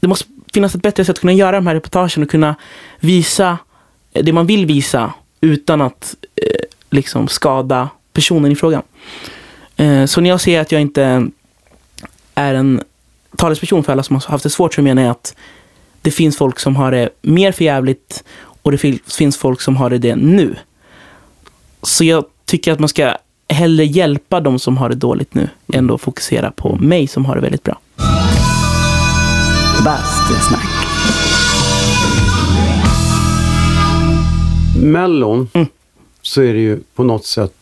det måste finnas ett bättre sätt att kunna göra de här reportagen och kunna visa det man vill visa utan att eh, liksom skada personen i frågan. Eh, så när jag säger att jag inte är en talesperson för alla som har haft det svårt så menar jag att det finns folk som har det mer förjävligt och det fin- finns folk som har det, det nu. Så jag tycker att man ska hellre hjälpa de som har det dåligt nu än då fokusera på mig som har det väldigt bra. Bastusnack. Mellon Mm. så är det ju på något sätt,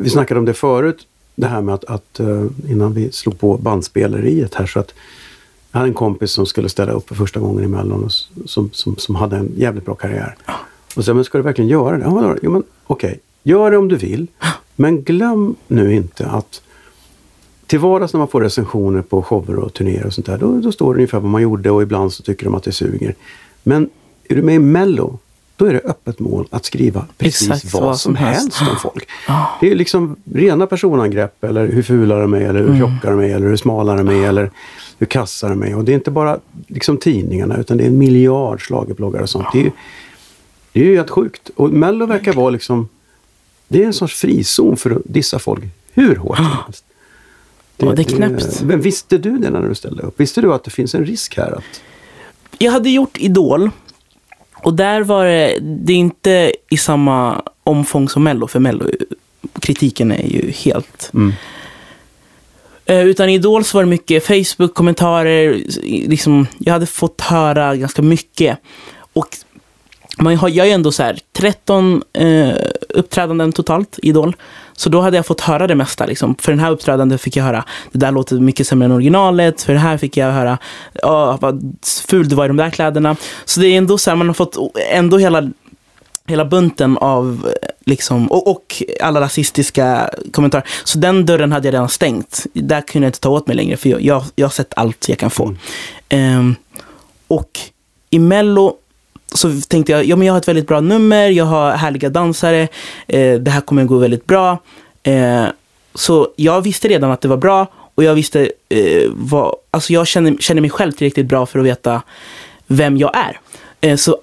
vi snackade om det förut, det här med att, att eh, innan vi slog på bandspeleriet här så att jag hade en kompis som skulle ställa upp för första gången i Mellon och som, som, som hade en jävligt bra karriär. Och så men ska du verkligen göra det? Ja? Jo, men okej, gör det om du vill. Men glöm nu inte att till vardags när man får recensioner på shower och turnéer och sånt där, då, då står det ungefär vad man gjorde och ibland så tycker de att det suger. Men är du med i Mello, då är det öppet mål att skriva precis Exakt vad, vad som helst helst. om folk. Det är liksom rena personangrepp eller hur fula de är eller hur Mm. tjocka de är eller hur smala de är eller hur kassa de är. Och det är inte bara liksom tidningarna utan det är en miljard schlagerbloggar och sånt. Det är, ju- det är ju helt sjukt. Och Mello verkar vara liksom det är en sorts frizon för att dissa folk hur hårt som helst. Ja, det är knäppt. Men visste du det när du ställde upp? Visste du att det finns en risk här? Att, Jag hade gjort Idol. Och där var det, det är inte i samma omfång som Mello, för Mello, kritiken är ju helt... Mm. Eh, Utan i Idol så var det mycket Facebook-kommentarer. Liksom, jag hade fått höra ganska mycket. Och man har, jag är ändå så här 13 eh, uppträdanden totalt i Idol. Så då hade jag fått höra det mesta. Liksom. För den här uppträdanden fick jag höra, det där låter mycket sämre än originalet. För det här fick jag höra, ja, vad ful du var i de där kläderna. Så det är ändå så här, man har fått ändå hela, hela bunten av, liksom, och, och alla rasistiska kommentarer. Så den dörren hade jag redan stängt. Där kunde jag inte ta åt mig längre, för jag, jag, jag har sett allt jag kan få. Ehm, och i Mello så tänkte jag, ja men jag har ett väldigt bra nummer, jag har härliga dansare, eh, det här kommer gå väldigt bra. Eh, så jag visste redan att det var bra och jag visste eh, vad, alltså jag känner, känner mig själv tillräckligt bra för att veta vem jag är. Eh, så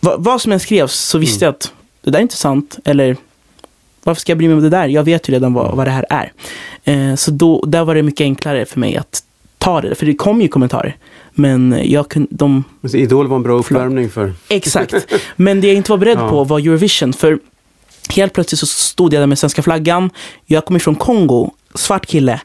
vad, vad som än skrevs så visste jag att det där är inte sant, eller varför ska jag bry mig om det där? Jag vet ju redan vad, vad det här är. Eh, så då, där var det mycket enklare för mig att ta det, för det kom ju kommentarer. Men jag kunde, de Idol var en bra uppvärmning för... Exakt. Men det jag inte var beredd Ja. på var Eurovision. För helt plötsligt så stod jag där med svenska flaggan. Jag kom ifrån Kongo, svart kille.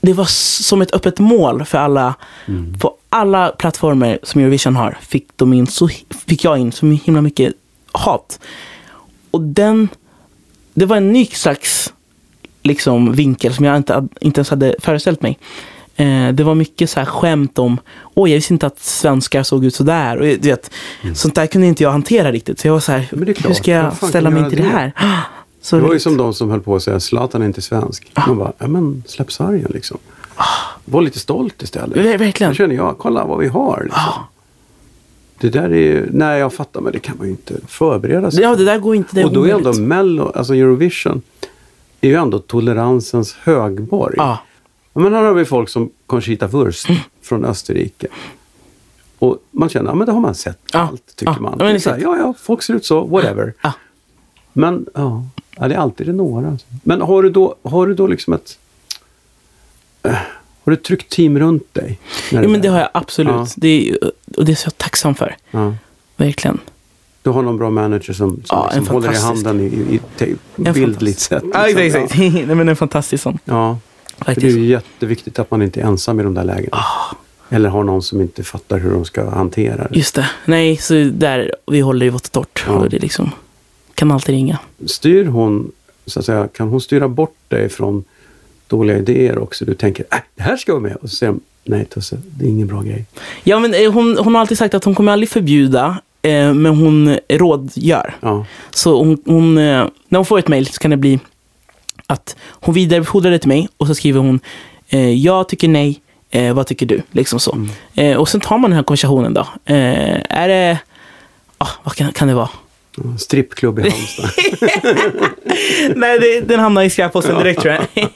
Det var som ett öppet mål för alla. Mm. På alla plattformar som Eurovision har fick, de in så, fick jag in så himla mycket hat. Och den, det var en ny slags liksom, vinkel som jag inte, inte ens hade föreställt mig. Eh, det var mycket så här skämt om, oj jag visste inte att svenskar såg ut sådär. Och, du vet, Sånt där kunde inte jag hantera riktigt. Så jag var så här, Mm. Hur ska jag ställa mig till det det? här? *gasps* Så Det var ju som de som höll på att säga Zlatan är inte svensk. Man bara, ja men släpp sargen liksom. Var lite stolt istället. Ver- verkligen. Då känner jag, kolla vad vi har. Liksom. Det där är ju, nej jag fattar men det kan man ju inte förbereda sig Ja, det där går inte. Det Och då är ändå. Mello, alltså Eurovision, är ju ändå toleransens högborg. Ja. Ja, Men här har vi folk som Conchita Wurst Mm. från Österrike. Och man känner, ja men det har man sett Ja. allt tycker Ja, man. ja, här, ja, ja, folk ser ut så, whatever. Ja. Men ja, ja, det är alltid det några. Men har du då, har du då liksom ett... eh, har du ett tryggt team runt dig? Du- men det har jag absolut. Ja. Det är, och det är så jag tacksam för. Ja. Verkligen. Du har någon bra manager som, som Ja, liksom håller i handen i, i, i bildligt sätt. Ja, liksom. exakt. exakt. *laughs* Nej, men en fantastisk sån. Ja, för det är Faktiskt. ju jätteviktigt att man inte är ensam i de där lägena. Ah. Eller har någon som inte fattar hur de ska hantera det. Just det. Nej, så där, vi håller vått och torrt. Ja. Och det liksom, kan alltid ringa. Styr hon, så att säga, kan hon styra bort dig från dåliga idéer också? Du tänker, äh, det här ska vara med. Och så säger hon, nej Tusse, det är ingen bra grej. Ja, men eh, hon, hon har alltid sagt att hon kommer aldrig förbjuda, eh, men hon rådgör. Ja, Så hon, hon, eh, när hon får ett mejl så kan det bli att hon vidarebefordrar det till mig och så skriver hon eh, jag tycker nej, eh, vad tycker du? Liksom så. Mm. Eh, och sen tar man den här konversationen då. Eh, är det, ah, vad kan, kan det vara? ja, strippklubb i Halmstad. *laughs* *laughs* nej, det, den hamnar i skräpposten direkt tror jag. *laughs*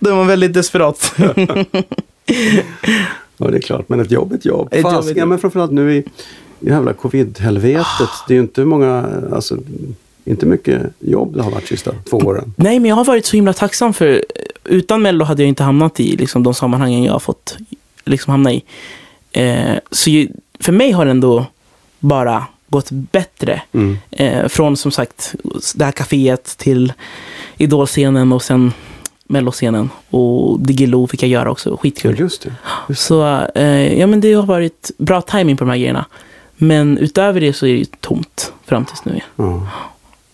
Då är man väldigt desperat. ja, det är klart. Men ett jobb är ett jobb. Ett jobb är ett jobb. men framförallt nu i, i jävla covid-helvetet. Det är ju inte många, alltså, inte mycket jobb det har varit sista två åren. Nej, men jag har varit så himla tacksam för utan Mello hade jag inte hamnat i liksom, de sammanhangen jag har fått liksom, hamna i. Eh, så ju, för mig har det ändå bara gått bättre. Mm. Eh, från som sagt det här kaféet till Idolscenen och sen Melloscenen. Och Diggiloo fick jag göra också, skitkul. just det. Just Så eh, ja, men det har varit bra timing på de här grejerna. Men utöver det så är det ju tomt fram tills nu. Ja.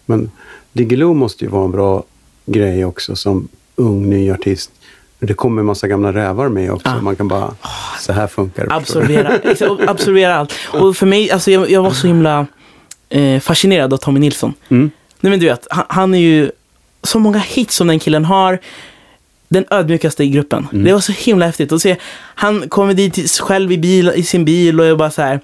Men Diggiloo måste ju vara en bra grej också som ung ny artist. Det kommer en massa gamla rävar med också. Ja. Man kan bara, så här funkar det. Absorbera, *laughs* absorbera allt. Och för mig, alltså jag, jag var så himla eh, fascinerad av Tommy Nilsson. Mm. Nej men du vet, han, han är ju så många hits som den killen har. Den ödmjukaste i gruppen. Det var så himla häftigt att se. Han kommer dit själv i, bil, i sin bil och är bara så här.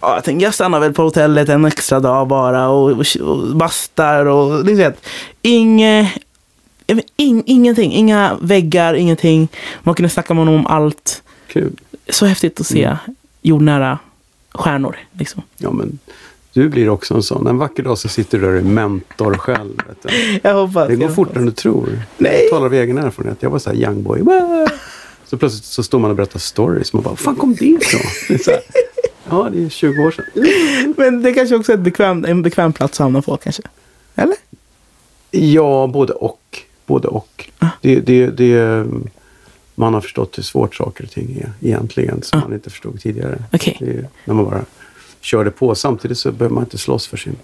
Ja, jag tänker jag stannar väl på hotellet en extra dag bara och, och, och bastar och vet. Inge, ing, ingenting, inga väggar, ingenting. Man kunde snacka med honom om allt. Kul. Så häftigt att se jordnära stjärnor. Liksom. Ja, men du blir också en sån. En vacker dag så sitter du där och är mentor själv. *laughs* Jag hoppas. Det går fortare än du tror. Nej. Jag talar av egen erfarenhet. Jag var så här young boy. *laughs* Så plötsligt så står man och berättar stories. Man bara, fan kom det ifrån? *laughs* Ja, det är 20 år sedan. *laughs* Men det kanske också är bekväm, en bekväm plats att hamna på kanske. Eller? Ja, både och. Både och. Ah. Det, det, det, man har förstått hur svårt saker och ting är egentligen. Som Ah. man inte förstod tidigare. Okej. Det är, när man bara kör det på. Samtidigt så behöver man inte slåss för sin...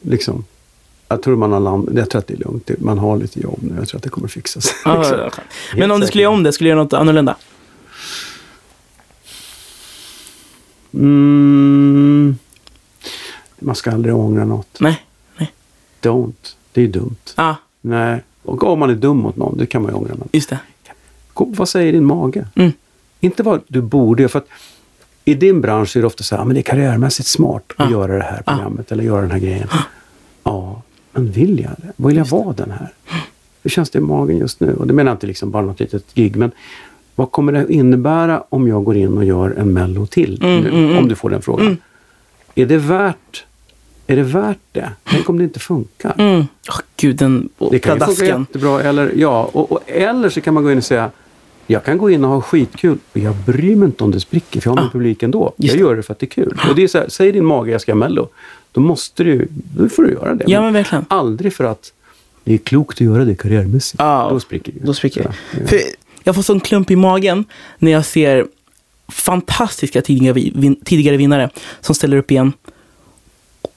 Liksom. Jag tror man har land, Jag tror att det är lugnt. Man har lite jobb nu. Jag tror att det kommer fixa sig. Ja, *laughs* liksom. Men om du skulle göra om det, skulle du göra något annorlunda? Mm. Man ska aldrig ångra något. Nej. Don't. Det är dumt. Ja, Nej. Och om man är dum mot någon, det kan man ju ångra. Men just det. Vad säger din mage? Mm. Inte vad du borde göra. För att I din bransch är det ofta så här, "Ah, men det är karriärmässigt smart att Ja. göra det här programmet eller göra den här grejen. Ja, men vill jag det? Vill jag vara den här? Hur känns det i magen just nu? Och det menar jag inte liksom bara något litet gig, men vad kommer det att innebära om jag går in och gör en mello till? Mm, nu, mm, mm. Om du får den frågan. Är det värt är det värt det? Tänk om det inte funkar? Mm. Åh, gud, den Det kan ju funka pladasken. jättebra. Eller, ja, och, och, eller så kan man gå in och säga jag kan gå in och ha skitkul och jag bryr mig inte om det spricker för jag har min Ah, publik ändå. Jag gör det för att det är kul. Och det är så här, säger din mage jag ska ha Mello, då måste du, då får du göra det. Ja, men verkligen. Aldrig för att det är klokt att göra det karriärmässigt. Ja, då spricker det. Då spricker Så, det. ja. För jag får sån klump i magen när jag ser fantastiska tidigare, vi- vin, tidigare vinnare som ställer upp igen.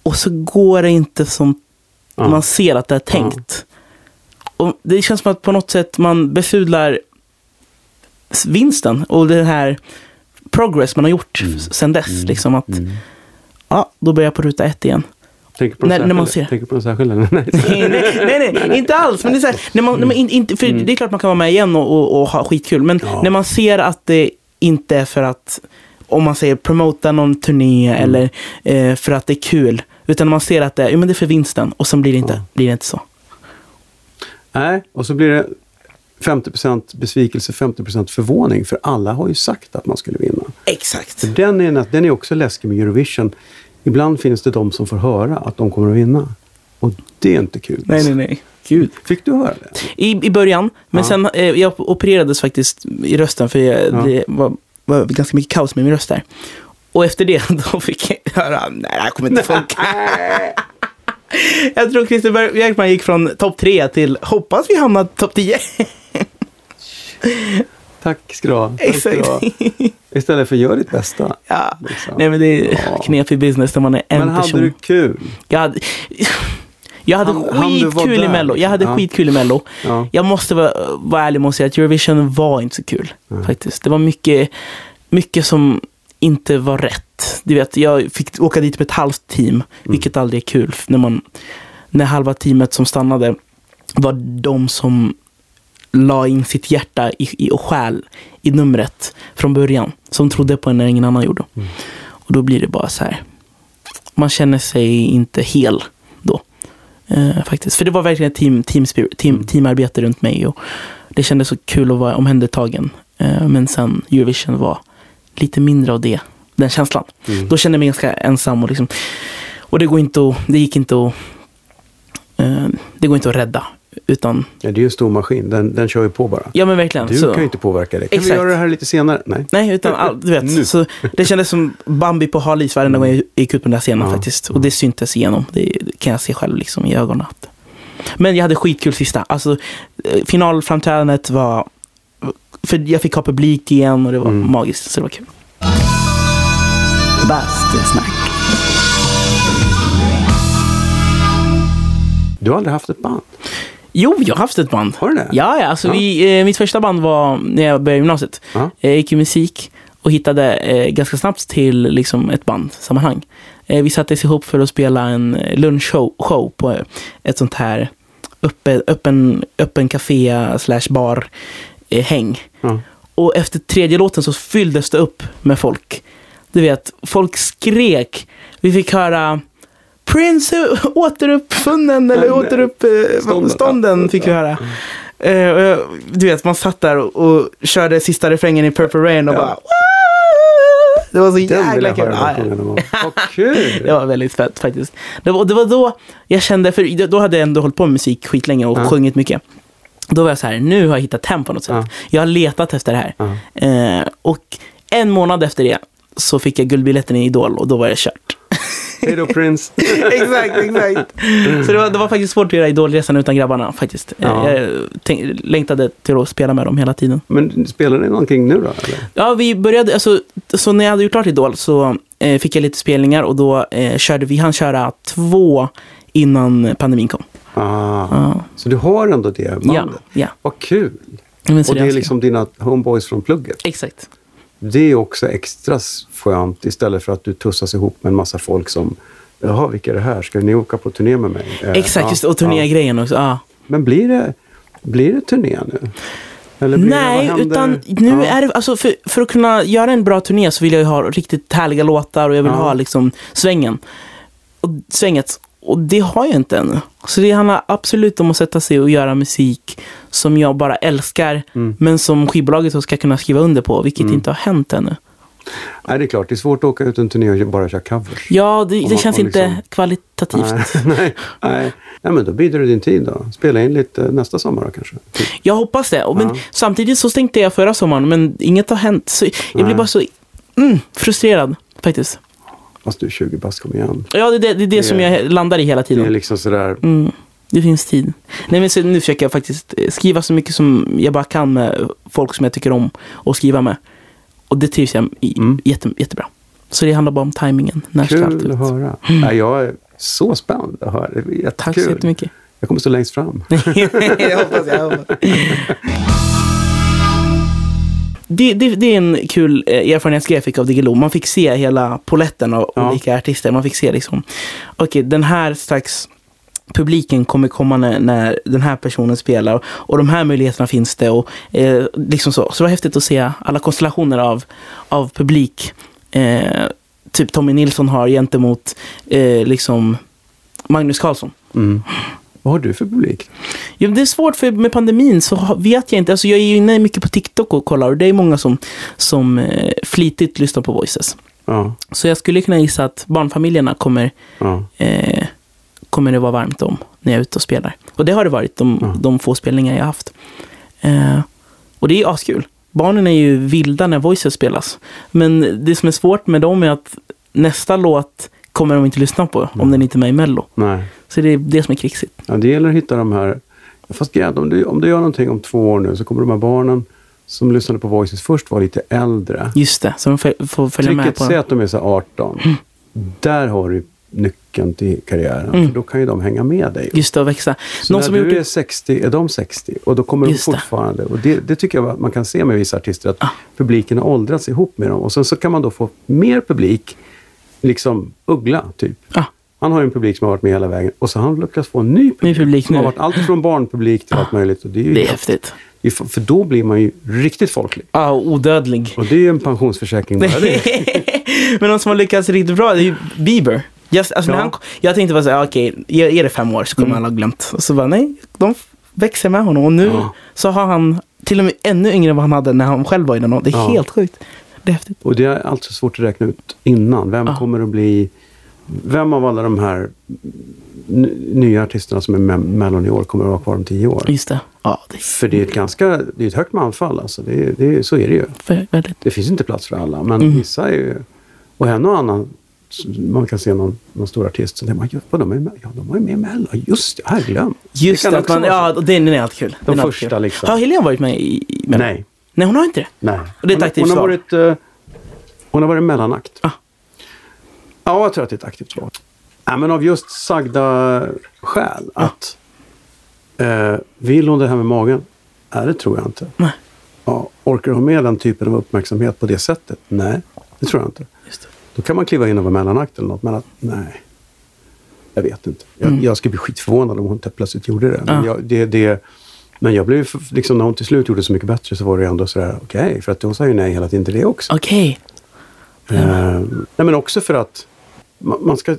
Och så går det inte som Ja. man ser att det är tänkt. Och det känns som att på något sätt man besudlar vinsten och den här progress man har gjort Mm. sen dess. Liksom att, Mm. ja, då börjar jag på ruta ett igen. Tänker på När- när man ser. Tänker på någon särskild? eller? Nej. nej, nej, nej, inte alls. Men det är så här, när man, när man in, för det är klart man kan vara med igen och, och, och ha skitkul. Men Ja. när man ser att det inte är för att, om man säger promota någon turné eller eh, för att det är kul. Utan man ser att det är, jo, men det är för vinsten och sen blir det inte, Ja. blir det inte så. Nej, och så blir det 50% besvikelse, 50% förvåning. För alla har ju sagt att man skulle vinna. Exakt. För den är, den är också läskig med Eurovision. Ibland finns det de som får höra att de kommer att vinna. Och det är inte kul. Nej, nej, nej. Gud. Fick du höra det? I, I början, men Ja. sen eh, jag opererades faktiskt i rösten för jag, Ja. det var, var ganska mycket kaos med min röst där. Och efter det *laughs* då fick jag höra, nej det här kommer inte funka. *laughs* jag tror Christer Björkman gick från topp tre till, hoppas vi hamnar topp tio. Tack ska du ha. Exakt. Istället för gör ditt bästa. ja. Liksom. Nej men det är Ja. knepig business när man är en Men hade person. du kul? Jag hade, jag hade Han- han skitkul i där, Mello. Jag hade. Ja. skitkul i Mello. Ja. Jag måste vara, vara ärlig att säga att Eurovision var inte så kul. Nej. Faktiskt. Det var mycket, mycket som inte var rätt. Du vet, jag fick åka dit med ett halvt team, vilket aldrig är kul. När, man, när halva teamet som stannade var de som la in sitt hjärta i, i, och själ i numret från början. Som trodde på en när ingen annan gjorde. Och då blir det bara så här. Man känner sig inte hel då. Eh, faktiskt. För det var verkligen team, team spirit, team, teamarbete runt mig. Och det kändes så kul att vara omhändertagen. Eh, men sen Eurovision var lite mindre av det. Den känslan. Mm. Då kände jag mig ganska ensam. Och, liksom, och det, går inte att, det gick inte att eh, det går inte att rädda. Utan, Ja, det är ju en stor maskin. Den, den kör ju på bara. ja men verkligen. Du så. kan ju inte påverka det. Kan Exakt. vi göra det här lite senare? Nej. Nej, utan all, du vet. *laughs* Nu. Så det kändes som Bambi på hal is varenda gång jag gick ut på den där scenen Ja. faktiskt. Och det syntes igenom. Det kan jag se själv liksom i ögonen. Att. Men jag hade skitkul sista. Alltså, eh, finalframträdandet var... För jag fick ha publik igen och det var Mm. magiskt. Så det var kul. Bastusnack. Du har aldrig haft ett band? Jo, jag har haft ett band. Har du det? Ja, ja. Alltså Ja. Vi, eh, mitt första band var när jag började gymnasiet. Ja. Jag gick i musik och hittade eh, ganska snabbt till liksom, ett bandsammanhang. Eh, vi sattes ihop för att spela en eh, lunchshow show på eh, ett sånt här öppen, öppen, öppen café slash bar eh, häng. Ja. Och efter tredje låten så fylldes det upp med folk. du vet, folk skrek. Vi fick höra Prince *laughs* återuppfunnen eller återuppstånden Stånden. fick vi höra. Eh, och jag- du vet, man satt där och, och körde sista refrängen i Purple Rain och Ja. bara! Det var så Den jäkla kul. höra Ja, *laughs* kul! Det var väldigt fett faktiskt. Det var, det var då jag kände, för då hade jag ändå hållit på med musik skitlänge och Ja. sjungit mycket. Då var jag så här, nu har jag hittat hem på något sätt. Ja. Jag har letat efter det här. Ja. Eh, och en månad efter det så fick jag guldbiljetten i Idol och då var det kört. *laughs* Hej då Prince! *laughs* exakt, exakt. Så det var, det var faktiskt svårt att göra Idolresan utan grabbarna faktiskt. Eh, Ja. Jag tänk, längtade till att spela med dem hela tiden. Men spelar ni någonting nu då? Eller? Ja, vi började, alltså, så när jag hade gjort klart Idol så eh, fick jag lite spelningar och då eh, körde vi, han köra två innan pandemin kom. Ah, Ja, Så du har ändå det ja. bandet? ja. Vad kul! Och det är liksom dina homeboys från plugget. Exakt. Det är också extra skönt istället för att du tussas ihop med en massa folk som Jaha, vilka är det här? Ska ni åka på turné med mig? Eh, Exakt, ja, just. Och ja. turnégrejen också. Ja. Men blir det, blir det turné nu? Nej, utan nu Ja. är det, alltså för, för att kunna göra en bra turné så vill jag ju ha riktigt härliga låtar och jag vill Ja. ha liksom svängen. Och svänget. Och det har jag inte ännu. Så det handlar absolut om att sätta sig och göra musik som jag bara älskar, Mm. men som skivbolaget ska kunna skriva under på, vilket inte har hänt ännu. Nej, det är klart. Det är svårt att åka ut en turné och bara köra covers. Ja, det, det man- känns inte liksom- kvalitativt. Nej, *laughs* nej, nej. nej, men då bidrar du din tid då. Spela in lite nästa sommar då kanske. Typ. Jag hoppas det. Men Ja. samtidigt så stängde jag förra sommaren, men inget har hänt. Så jag blir Nej. bara så mm, frustrerad faktiskt. Fast du är 20 bast, kom igen. Ja, det är det, det, är det som jag landar i hela Det tiden. är liksom sådär. Mm, det finns tid. Nej, men så nu försöker jag faktiskt eh, skriva så mycket som jag bara kan med folk som jag tycker om att skriva med. Och det trivs jag i Mm. jätte, jättebra. Så det handlar bara om tajmingen. När Kul ut? att höra. Nej, jag är så spänd att höra. Det är Tack så jättekul. jättemycket. Jag kommer stå längst fram. *laughs* jag hoppas, jag hoppas. Det, det, det är en kul eh, erfarenhetsgrej jag fick av Diggiloo. Man fick se hela poletten av Ja. olika artister. Man fick se liksom, okej den här slags publiken kommer komma när, när den här personen spelar. Och de här möjligheterna finns det. Och, eh, liksom så. så det var häftigt att se alla konstellationer av, av publik. Eh, typ Tommy Nilsson har gentemot eh, liksom Magnus Carlsson. Mm. Vad har du för publik? Ja, det är svårt för med pandemin så vet jag inte. Alltså jag är ju inne mycket på TikTok och kollar och det är många som, som eh, flitigt lyssnar på Voices. Ja, Så jag skulle kunna gissa att barnfamiljerna kommer, ja. eh, kommer det vara varmt om när jag är ute och spelar. Och det har det varit de, Ja. de få spelningar jag har haft. Eh, och det är askul. Barnen är ju vilda när Voices spelas. Men det som är svårt med dem är att nästa låt kommer de inte lyssna på om den inte är med i Mello. Nej. Så det är det som är krixigt. Ja, det gäller att hitta de här... Fast grejen, om du, om du gör någonting om två år nu så kommer de här barnen som lyssnade på Voices först vara lite äldre. Just det, så de får- följa med på säg att de är så här 18. Där har du nyckeln till karriären. Mm. För då kan ju de hänga med dig. Just det, och växa. Så Någon när som du gjort är det... 60 är de 60 och då kommer Just de det. fortfarande. Och det, det tycker jag att man kan se med vissa artister att publiken har åldrats ihop med dem. Och sen så kan man då få mer publik, liksom Uggla typ. Ja, Han har ju en publik som har varit med hela vägen och så har han lyckats få en ny publik. Ny publik som nu. har varit allt från barnpublik till allt möjligt. Och det är ju det är häftigt. för, då blir man ju riktigt folklig. Ja, och odödlig. Och det är ju en pensionsförsäkring bara det. *laughs* Men de som har lyckats riktigt bra, det är ju Bieber. Just, alltså, Ja. han, jag tänkte bara säga, okej, är, är det fem år så kommer Mm. alla ha glömt. Och så bara, nej, de växer med honom. Och nu Ja. så har han till och med ännu yngre än vad han hade när han själv var i den. Det är Ja. helt sjukt. Det är häftigt. Och det är alltså svårt att räkna ut innan. Vem kommer att bli... Vem av alla de här nya artisterna som är med Mellon i år kommer att vara kvar om tio år? Just det. Ja, det För det är ett ganska... Det är ett högt manfall alltså. Det är, det är, så är det ju. för- väldigt. Det finns inte plats för alla. Men Mm. vissa är ju... Och en och annan... Man kan se någon, någon stor artist som tänker man, "Just, vadå, de är med, ja, de var ju med i Mello. Just det, jag har glömt. Just det, att man, ja, den är alltid kul. Alltid första kul. liksom. Har Helene varit med i, i Mello? Nej. Nej, hon har inte det. Nej. Och det är ett hon, aktivt hon har varit, eh, Hon har varit mellanakt. Ah. Ja, jag tror att det är ett aktivt val. Ja, men av just sagda skäl. Att eh, vill hon det här med magen? Nej, det tror jag inte. Nej, Ja, orkar hon med den typen av uppmärksamhet på det sättet? Nej, det tror jag inte. Då kan man kliva in och vara mellanakt eller något. Men att, nej. Jag vet inte. Jag, Mm. jag skulle bli skitförvånad om hon plötsligt gjorde det. Men, Ja. jag, det, det, men jag blev, liksom, när hon till slut gjorde Så mycket bättre så var det ändå sådär, okej. för att hon sa ju nej hela tiden till det också. Okej. Eh, nej, men också för att man, ska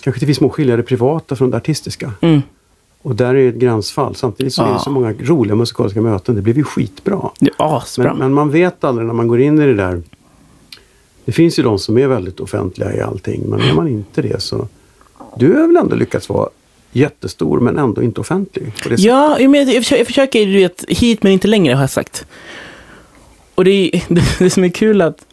kanske till viss mån skilja det privata från det artistiska. Mm. Och där är ett gränsfall. Samtidigt så är det Ja. så många roliga musikaliska möten. Det blev ju skitbra. Asbra. Men, men man vet aldrig när man går in i det där. Det finns ju de som är väldigt offentliga i allting. Men är man inte det så... Du har väl ändå lyckats vara jättestor men ändå inte offentlig? Ja, men jag, jag, försöker, jag försöker du vet, hit men inte längre har jag sagt. Och det, är- det, *laughs* det som är kul att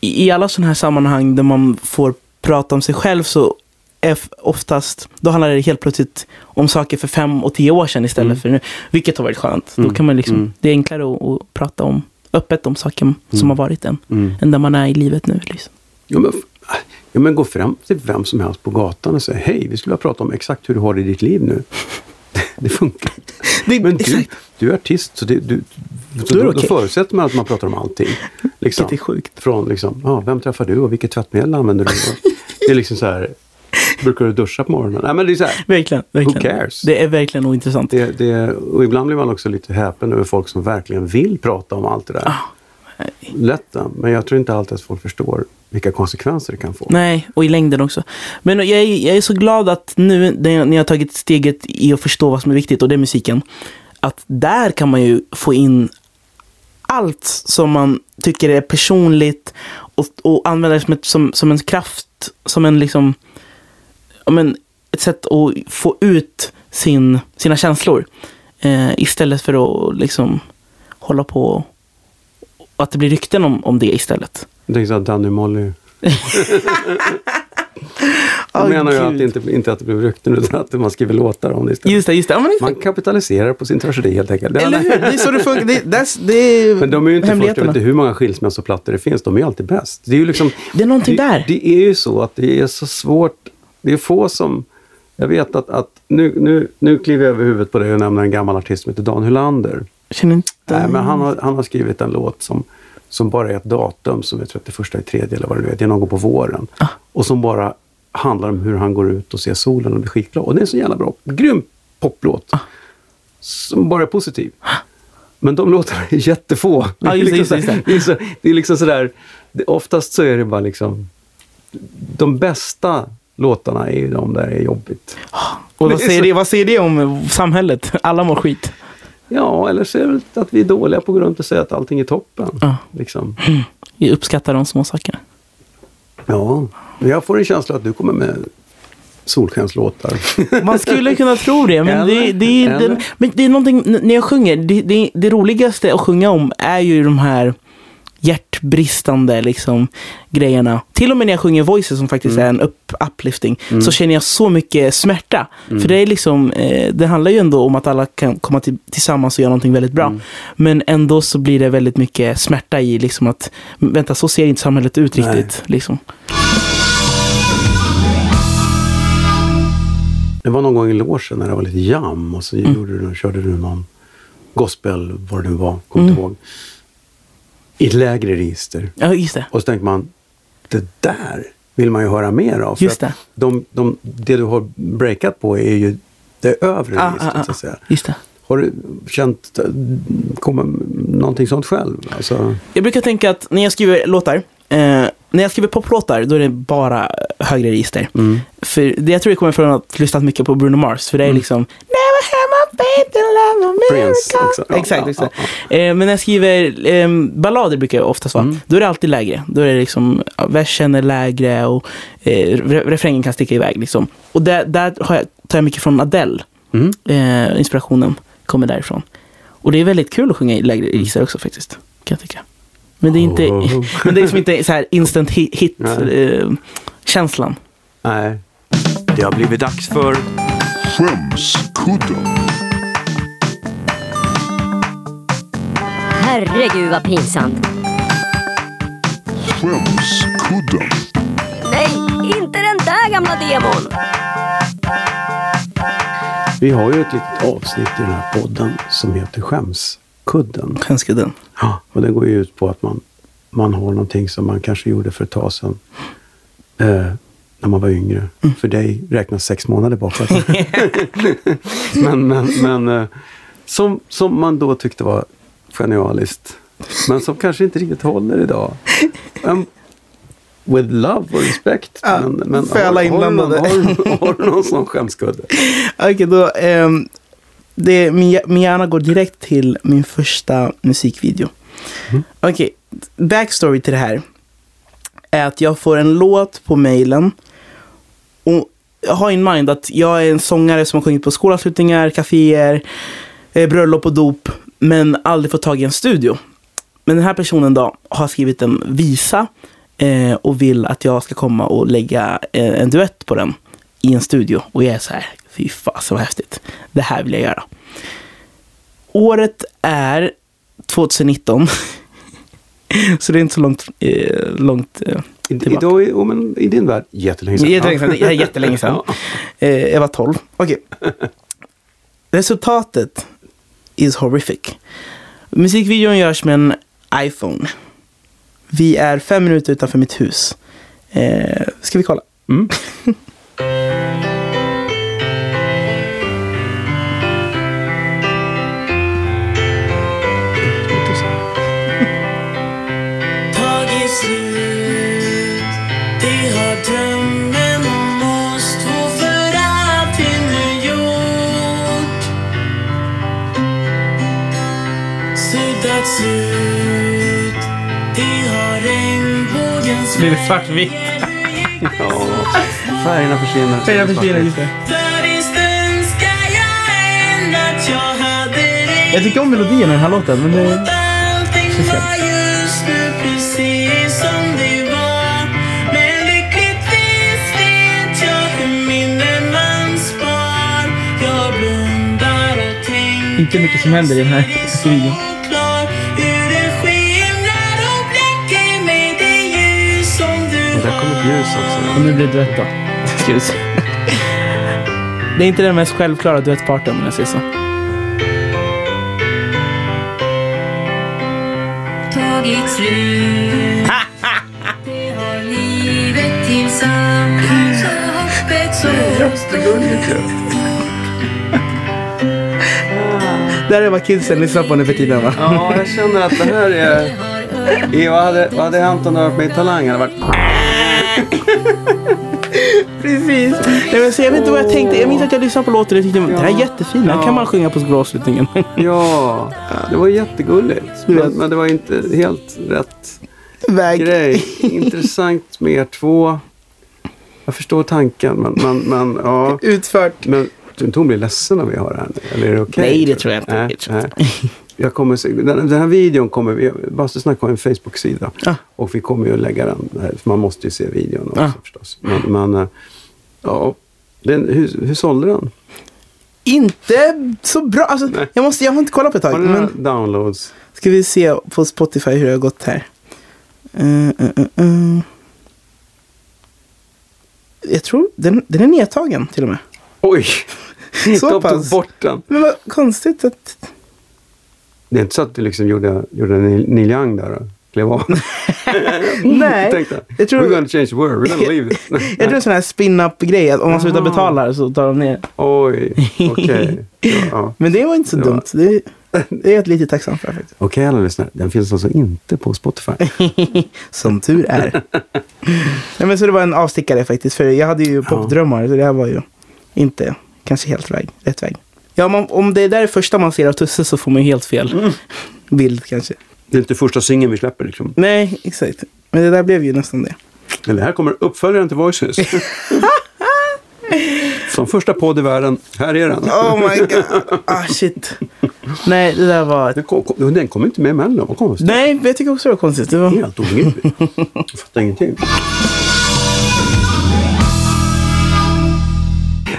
i, i alla sådana här sammanhang där man får prata om sig själv så är oftast, då handlar det helt plötsligt om saker för fem och tio år sedan istället Mm. för nu. Vilket har varit skönt. Mm. Då kan man liksom, Mm. Det är enklare att, att prata om öppet om saker Mm. som har varit än, Mm. än där man är i livet nu. Liksom. Ja, men, ja, men gå fram till vem som helst på gatan och säga hej, vi skulle vilja prata om exakt hur du har det i ditt liv nu. *laughs* Det funkar inte. *laughs* Det, Men du, du är artist så, det, du, så Då det då, då okej. förutsätter man att man pratar om allting. *laughs* Liksom. vilket är sjukt. Från liksom, ja, vem träffar du och vilket tvättmedel använder du? Det är liksom så här, brukar du duscha på morgonen? Nej, men det är så här, Verkligen. verkligen. cares? Det är verkligen ointressant. det, det, och ibland blir man också lite häpen över folk som verkligen vill prata om allt det där. Ah, Lätt, men jag tror inte alltid att folk förstår vilka konsekvenser det kan få. Nej, och i längden också. Men jag är, jag är så glad att nu när jag, tagit steget i att förstå vad som är viktigt och det är musiken. Att där kan man ju få in allt som man tycker är personligt och, och använda det som, ett, som, som en kraft, som en liksom, ja, men ett sätt att få ut sin, sina känslor. Eh, istället för att liksom hålla på och att det blir rykten om, om det istället. Jag tänker så att Danny Molly *laughs* Jag menar ju att inte, inte att det blev rykten utan att man skriver låtar om det istället. Just det, just det. Ja, det Man kapitaliserar på sin tragedi helt enkelt. Eller hur? Det är så det funkar. Det, that's, det är *laughs* Men de är ju inte först, jag vet inte hur många skilsmässoplattor det finns, de är ju alltid bäst. Det är ju liksom, Det är någonting det, där. Det är ju så att det är så svårt, det är få som, jag vet att, att nu, nu, nu kliver jag över huvudet på dig och nämner en gammal artist som heter Dan Hylander. Jag känner inte... Nej, men han har, han har skrivit en låt som, som bara är ett datum som är 31 i tredje eller vad det nu är. Det är någon gång på våren. Ah. Och som bara handlar om hur han går ut och ser solen och blir skitglad. Och det är en så jävla bra, grym poplåt. Ah. Som bara är positiv. Men de låtarna är jättefå. Ja, just det, just just det. Är, så, det är liksom sådär, det, oftast så är det bara liksom, de bästa låtarna är ju de där det är jobbigt. Och Men vad säger, så- det, vad säger det om samhället? Alla mår skit. Ja, eller så är det att vi är dåliga på att gå runt och säga att allting är toppen. Ja. Liksom. *clears throat* Vi uppskattar de små sakerna. Ja, jag får en känsla att du kommer med solskenslåtar. *laughs* Man skulle kunna tro det, men, det, Eller? det, är Eller? den, men det är någonting, när jag sjunger, det, det, det roligaste att sjunga om är ju de här hjärtbristande liksom, grejerna. Till och med när jag sjunger voices som faktiskt är en upp, uplifting så känner jag så mycket smärta. För det är liksom, eh, det handlar ju ändå om att alla kan komma till, tillsammans och göra någonting väldigt bra. Men ändå så blir det väldigt mycket smärta i liksom att, vänta så ser inte samhället ut Nej. riktigt. Liksom. Det var någon gång i logen när det var lite jam och så gjorde du, körde du någon gospel, vad det nu var, kommer inte ihåg. I ett lägre register. Ja, just det. Och så tänkte man, det där vill man ju höra mer av. Just det. De, de, det du har breakat på är ju det övre Ah, registret ah, ah. så att säga. Just det. Har du känt komma, någonting sånt själv? Alltså, Jag brukar tänka att när jag skriver låtar, eh, när jag skriver poplåtar, då är det bara högre register. mm. För det jag tror det kommer från att lyssna mycket på Bruno Mars, för det är liksom Never have my faith in love, Prince miracle. också. Ja, exakt, ja, exakt. ja, Eh, men när jag skriver eh, ballader brukar jag oftast vara, Mm. då är det alltid lägre. Då är det liksom, versen är lägre och eh, re- refrängen kan sticka iväg. Liksom. Och där, där har jag, tar jag mycket från Adele. Mm. Eh, inspirationen kommer därifrån. Och det är väldigt kul att sjunga i lägre Mm. register också faktiskt. Kan jag tycka. Men det är inte, Oh. *laughs* men det är liksom inte så här instant hit, hit Nej. eh, känslan. Nej. Det har blivit dags för Skämskudden. Herregud vad pinsamt. Skämskudden. Nej, inte den där gamla demon. Vi har ju ett litet avsnitt i den här podden som heter Skämskudden. Skämskudden. Ja, och det går ju ut på att man, man har någonting som man kanske gjorde för ett tag sedan. Eh, när man var yngre. För dig räknas sex månader bakåt. *laughs* men men, men eh, som, som man då tyckte var genialiskt. Men som kanske inte riktigt håller idag. En, with love och respect. Ja, för alla har, du inblandade. Har, du- har du någon sån skämskudde? *laughs* Okej, då. ehm, det, min, min hjärna går direkt till min första musikvideo. Okej, backstory till det här. Är att jag får en låt på mailen. Och jag har in mind att jag är en sångare som har sjungit på skolavslutningar, kaféer, eh, bröllop och dop. Men aldrig fått tag i en studio. Men den här personen då har skrivit en visa eh, och vill att jag ska komma och lägga eh, en duett på den i en studio. Och jag är så här, fy fasen vad häftigt. Det här vill jag göra. Året är 2019. *laughs* så det är inte så långt, eh, långt eh, tillbaka. idag, i, oh, men, I din värld, jättelänge sedan. Jättelänge sedan. Är jättelänge sedan. Ja. Eh, jag var 12. Okej. *laughs* Resultatet is horrific. Musikvideon görs med en iPhone. Vi är fem minuter utanför mitt hus. Eh, ska vi kolla? Mm. *laughs* Blir svartvitt? Ja, färgerna försvinner. just det. Jag tycker om melodin i den här låten. Men det... Inte mycket som händer i den här videon. Ljus också. Och nu blir det duett då. Det är inte den mest självklara duettparten om jag säger så. tagit slut Det har livet tillsammans och hoppet så stort Det här är vad kidsen lyssnar på nu för tiden va? Ja, jag känner att det här är... I, vad, hade, vad hade hänt om det varit med Talang? Hade det varit... *laughs* Precis. Nej, men så jag vet inte vad jag tänkte. Jag minns att jag lyssnade på låten och tyckte det här är jättefin. Den här kan man sjunga på skolavslutningen. *laughs* Ja, det var jättegulligt. Men, men det var inte helt rätt Väg. grej. *laughs* Intressant med er två. Jag förstår tanken, men, men, men ja. Utfört. Men tror inte hon blir ledsen om vi har det här nu? Eller är det okej? Nej, det tror jag inte. Tror jag kommer, den, den här videon kommer vi... Bastusnack har en Facebook-sida. Ah. Och vi kommer ju att lägga den där. För man måste ju se videon också Ah. förstås. Men, men eh, ja. Den, hur, hur sålde den? Inte så bra. Alltså, Nej. jag, måste, jag har inte kollat på ett Har tag. några Men downloads? ska vi se på Spotify hur det har gått här. Uh, uh, uh. Jag tror den, den är nedtagen till och med. Oj! *laughs* Så De tog bort den. Men vad konstigt att... Det är inte så att du liksom gjorde, gjorde en Neil Young där och klev av? *laughs* Nej. Tänkte, Jag tror- We're gonna change the world, we're gonna leave. *laughs* Jag tror det är en sån här spin-up-grej. Att om man slutar betala så tar de ner. Oj, okej. *laughs* Ja. Men det var inte så Ja. dumt. Det, det är jag lite tacksam för faktiskt. Okej alla lyssnare, den finns alltså inte på Spotify. Som tur är. Nej, men så det var en avstickare faktiskt. För jag hade ju popdrömmar. Så det här var ju inte kanske helt väg, rätt väg. Ja, om, om det där är första man ser av Tusse så får man ju helt fel bild kanske. Det är inte första singeln vi släpper liksom. Nej, exakt. Men det där blev ju nästan det. Men det här kommer uppföljaren till Voices. *laughs* Som första podd i världen, här är den. Oh my god. Ah, shit. Nej, det där var... Den kom, kom, den kom inte med emellan, vad konstigt. Nej, jag tycker också det var konstigt. Det var... Helt obegripligt. Jag fattar ingenting.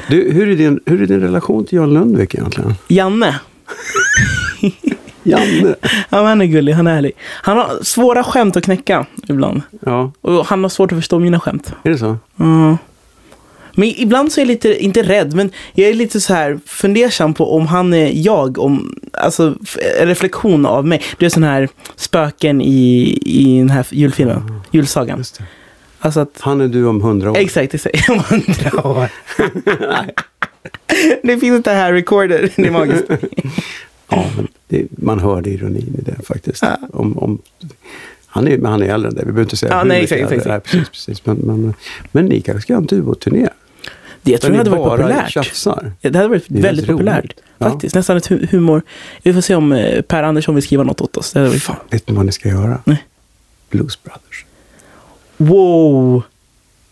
Du, hur, är din, hur är din relation till Jan Lundvik egentligen? Janne. *laughs* Janne? Ja, han är gullig, han är ärlig. Han har svåra skämt att knäcka ibland. Ja, Och han har svårt att förstå mina skämt. är det så? Mm. Men ibland så är jag lite, inte rädd, men jag är lite så här fundersam på om han är jag, om, alltså en reflektion av mig. Det är sån här spöken i, i den här julfilmen, julsagan. Alltså att, Han är du om hundra år. exakt, exakt. Om hundra *laughs* år. *laughs* det finns inte här recorder, det är magiskt. *laughs* Ja, men det, man hör det ironin i det faktiskt. Ja. Om, om, Han är, men han är äldre än dig. Vi behöver inte säga Ja, hur nej, exakt, exakt. Nej, precis, precis. Men, men, men ni kanske ska göra en duoturné? Det jag tror det hade varit populärt. tjafsar? Ja, Det hade varit Det väldigt populärt. Ja. Faktiskt. Nästan ett hu- humor. Vi får se om eh, Per Andersson vill skriva något åt oss. Det Fan, vet ni vad ni ska göra? Nej. Blues Brothers. Wow!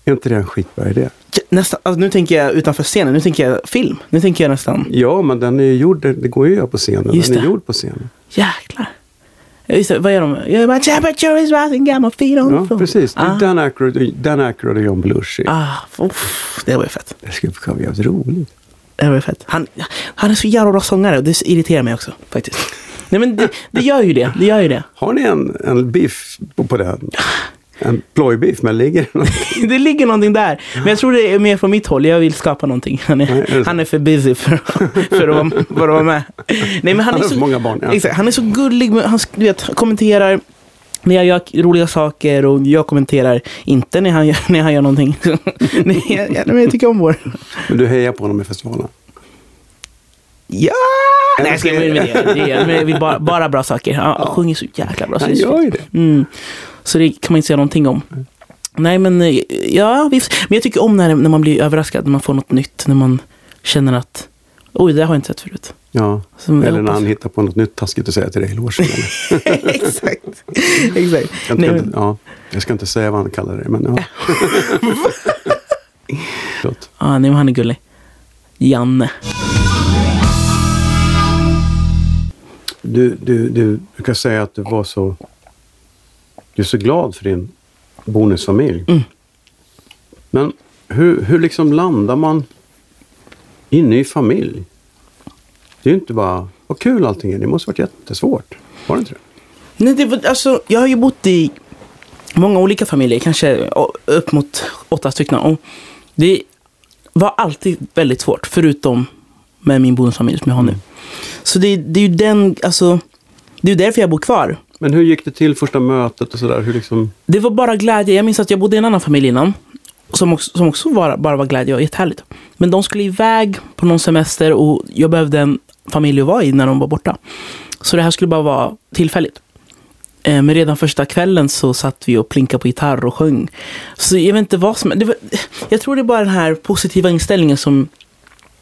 Är inte det en skitbra idé? Nästan, alltså, nu tänker jag utanför scenen. Nu tänker jag film. Nu tänker jag nästan... Ja, men den är gjord, det går ju att göra på scenen. Just den är det. gjord på scenen. Jäklar. Ja, Just det, vad gör de? My temperature is rising, got my feet on the Ja, floor. precis. Det är Ah. Dan Aykroyd, Dan Aykroyd och John Belushi. Ah, uff, det var ju fett. Det skulle vara jävligt roligt. Det var ju fett. Han, han är så jävla bra sångare och det irriterar mig också faktiskt. Nej men det, det gör ju det. Det gör ju det. Har ni en, en biff på, på den? En plojbiff, men ligger det? *laughs* Det ligger någonting där. Men jag tror det är mer från mitt håll. Jag vill skapa någonting. Han är det är, han är för busy för, för, att, vara, för att vara med. Nej, men han, Han är så, många barn, ja. Exakt, han är så gullig. Han du vet, kommenterar när jag gör roliga saker och jag kommenterar inte när han gör, när han gör någonting. *laughs* Nej, jag, jag, men jag tycker om vår. Men du hejar på honom i festivalen? Ja! Nej, jag ska med det. det är, jag vill bara, bara bra saker. Han Ja. sjunger så jäkla bra. Han det är gör ju det. Mm. Så det kan man inte säga någonting om. Nej, men eh, ja, visst. Men jag tycker om när, när man blir överraskad, när man får något nytt, när man känner att oj, det har jag inte sett förut. Ja. Jag Eller när han hittar på något nytt taskigt att säga till dig i logen. *laughs* Exakt. *laughs* Exakt. Jag, Nej, men, inte, ja, jag ska inte säga vad han kallar dig, men ja. *laughs* Förlåt. ah, nej, han är gullig. Janne. Du, du, du, du kan säga att du var så... Du är så glad för din bonusfamilj. Mm. Men hur, hur liksom landar man i en ny familj? Det är ju inte bara, vad kul allting är. Det måste varit jättesvårt. Var det inte det? Nej, det var, alltså, jag har ju bott i många olika familjer, kanske upp mot åtta stycken. Och det var alltid väldigt svårt, förutom med min bonusfamilj som jag har nu. Så det, det är ju den, alltså, det är därför jag bor kvar. Men hur gick det till första mötet och sådär? Liksom... Det var bara glädje. Jag minns att jag bodde i en annan familj innan. Som också, som också var, bara var glädje och jättehärligt. Men de skulle iväg på någon semester och jag behövde en familj att vara i när de var borta. Så det här skulle bara vara tillfälligt. Eh, men redan första kvällen så satt vi och plinkade på gitarr och sjöng. Så jag vet inte vad som... Det var, jag tror det är bara den här positiva inställningen som...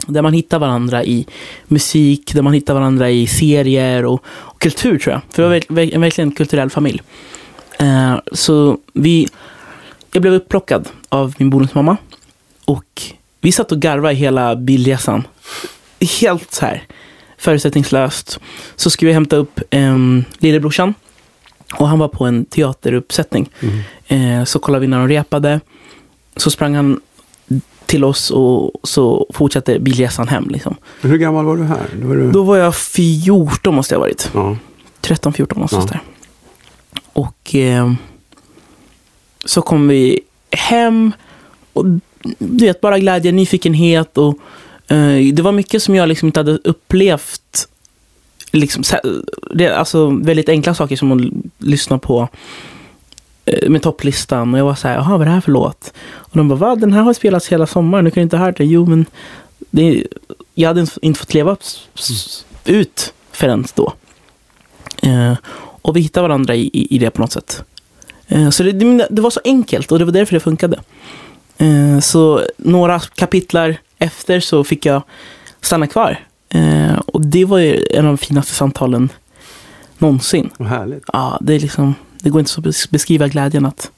Där man hittar varandra i musik, där man hittar varandra i serier och, och kultur tror jag. För det var verk- verk- en verkligen kulturell familj. Eh, så vi... Jag blev upplockad av min bonusmamma. Och vi satt och garvade hela bilresan. Helt så här förutsättningslöst. Så skulle vi hämta upp um, lillebrorsan. Och han var på en teateruppsättning. Eh, så kollade vi när de repade. Så sprang han till oss och så fortsatte bilresan hem. Liksom. Hur gammal var du här? Då var du... Då var jag 14 måste jag ha varit. Ja. 13-14 någonstans Ja. där. Och eh, så kom vi hem. Och du vet, bara glädje, nyfikenhet och eh, det var mycket som jag liksom inte hade upplevt. Liksom, det, alltså väldigt enkla saker som att lyssna på med topplistan. Och jag var så här, jaha vad är det här för låt? Och de bara, va? Den här har spelats hela sommaren, du kan inte ha hört den. Jo, men det, jag hade inte fått leva s- ut förrän då. Eh, och vi hittade varandra i, i, i det på något sätt. Eh, så det, det, det var så enkelt och det var därför det funkade. Eh, så några kapitlar efter så fick jag stanna kvar. Eh, och det var ju en av de finaste samtalen någonsin. Vad härligt. Ja, det, är liksom, det går inte att bes- beskriva glädjen att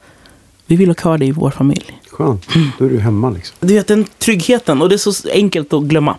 vi vill ha kvar dig i vår familj. Skönt. Då är du hemma liksom. Du vet den tryggheten och det är så enkelt att glömma.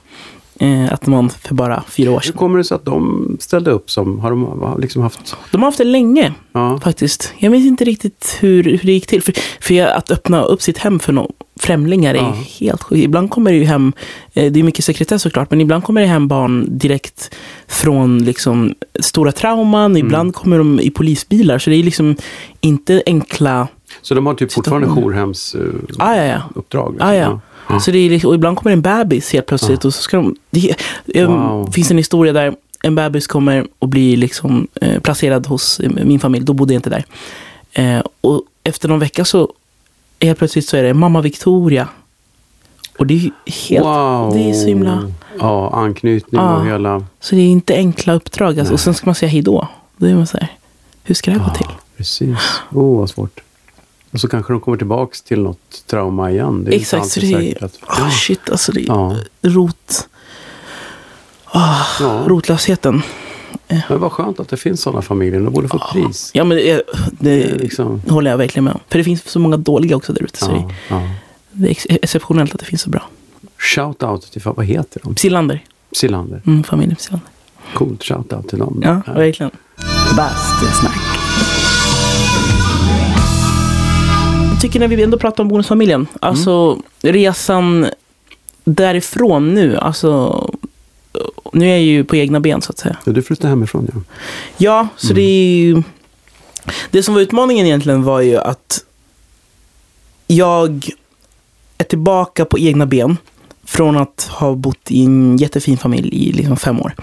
Eh, att man för bara fyra år Hur sedan. kommer det sig att de ställde upp som, har de liksom haft... De har haft det länge Ja. faktiskt. Jag vet inte riktigt hur, hur det gick till. För, för att öppna upp sitt hem för no, främlingar är Ja. helt sjukt. Ibland kommer det ju hem, eh, det är mycket sekretess såklart, men ibland kommer det hem barn direkt från liksom, stora trauman. Mm. Ibland kommer de i polisbilar. Så det är liksom inte enkla... Så de har typ fortfarande jourhemsuppdrag? Ah, ja, ja. uppdrag, Ah, ja. Ja. Så det är, liksom- och ibland kommer en bebis helt plötsligt. Ja. Och så ska de, det eh, Wow. finns en historia där en bebis kommer och blir liksom, eh, placerad hos eh, min familj. Då bodde jag inte där. Eh, och efter någon vecka så helt plötsligt så är det mamma Victoria. Och det är helt... Wow. Det är så himla... Ja, anknytning Ja. och hela... Så det är inte enkla uppdrag. Alltså. Och sen ska man säga hej då. Då är man så här, hur ska det här gå till? precis. Oh, vad svårt. Och så kanske de kommer tillbaks till något trauma igen. Det är inte Exakt, så alltid det är... att- Oh, shit, alltså det är Ja, rot... ja. Rotlösheten. Men vad skönt att det finns sådana familjer. De borde få pris. Ja, men det, är- Det är det liksom, håller jag verkligen med om. För det finns så många dåliga också där ute. Så ja, ja. det är ex- exceptionellt att det finns så bra. Shout out till, vad heter de? Silander. Silander. Mm, familjen Silander. Coolt shout out till dem. Ja, Ja. verkligen. Bastusnack. Jag tycker när vi ändå pratar om bonusfamiljen. Alltså resan därifrån nu. Alltså, nu är jag ju på egna ben så att säga. Ja, Du flyttade hemifrån ja. Ja, så det är ju... Det som var utmaningen egentligen var ju att jag är tillbaka på egna ben från att ha bott i en jättefin familj i liksom fem år.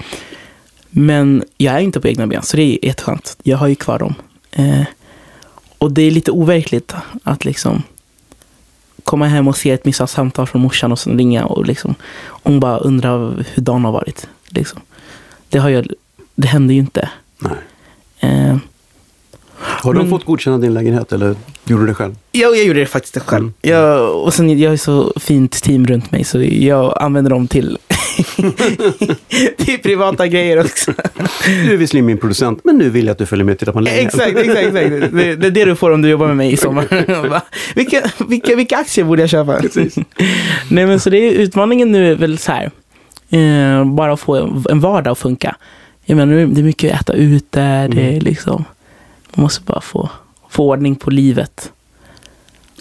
Men jag är inte på egna ben, så det är jätteskönt. Jag har ju kvar dem. Eh, och det är lite overkligt att liksom komma hem och se ett missat samtal från morsan och sen ringa och liksom hon bara undrar hur dagen har varit. Liksom. Det, har jag, det händer ju inte. Eh, Har de Men- fått godkänna din lägenhet eller gjorde du det själv? jag, jag gjorde det faktiskt själv. Mm. Jag, och sen, jag har så fint team runt mig så jag använder dem till, *laughs* till privata grejer också. *laughs* Du är visserligen min producent, men nu vill jag att du följer med och tittar på en lägenhet. exakt, exakt, exakt. Det, det är det du får om du jobbar med mig i sommar. *laughs* Vilka, vilka, vilka aktier borde jag köpa? Nej, men så det är utmaningen nu är väl så här. Eh, bara få en vardag att funka. Jag menar, nu är det mycket att äta ute. Det är liksom, man måste bara få, få ordning på livet.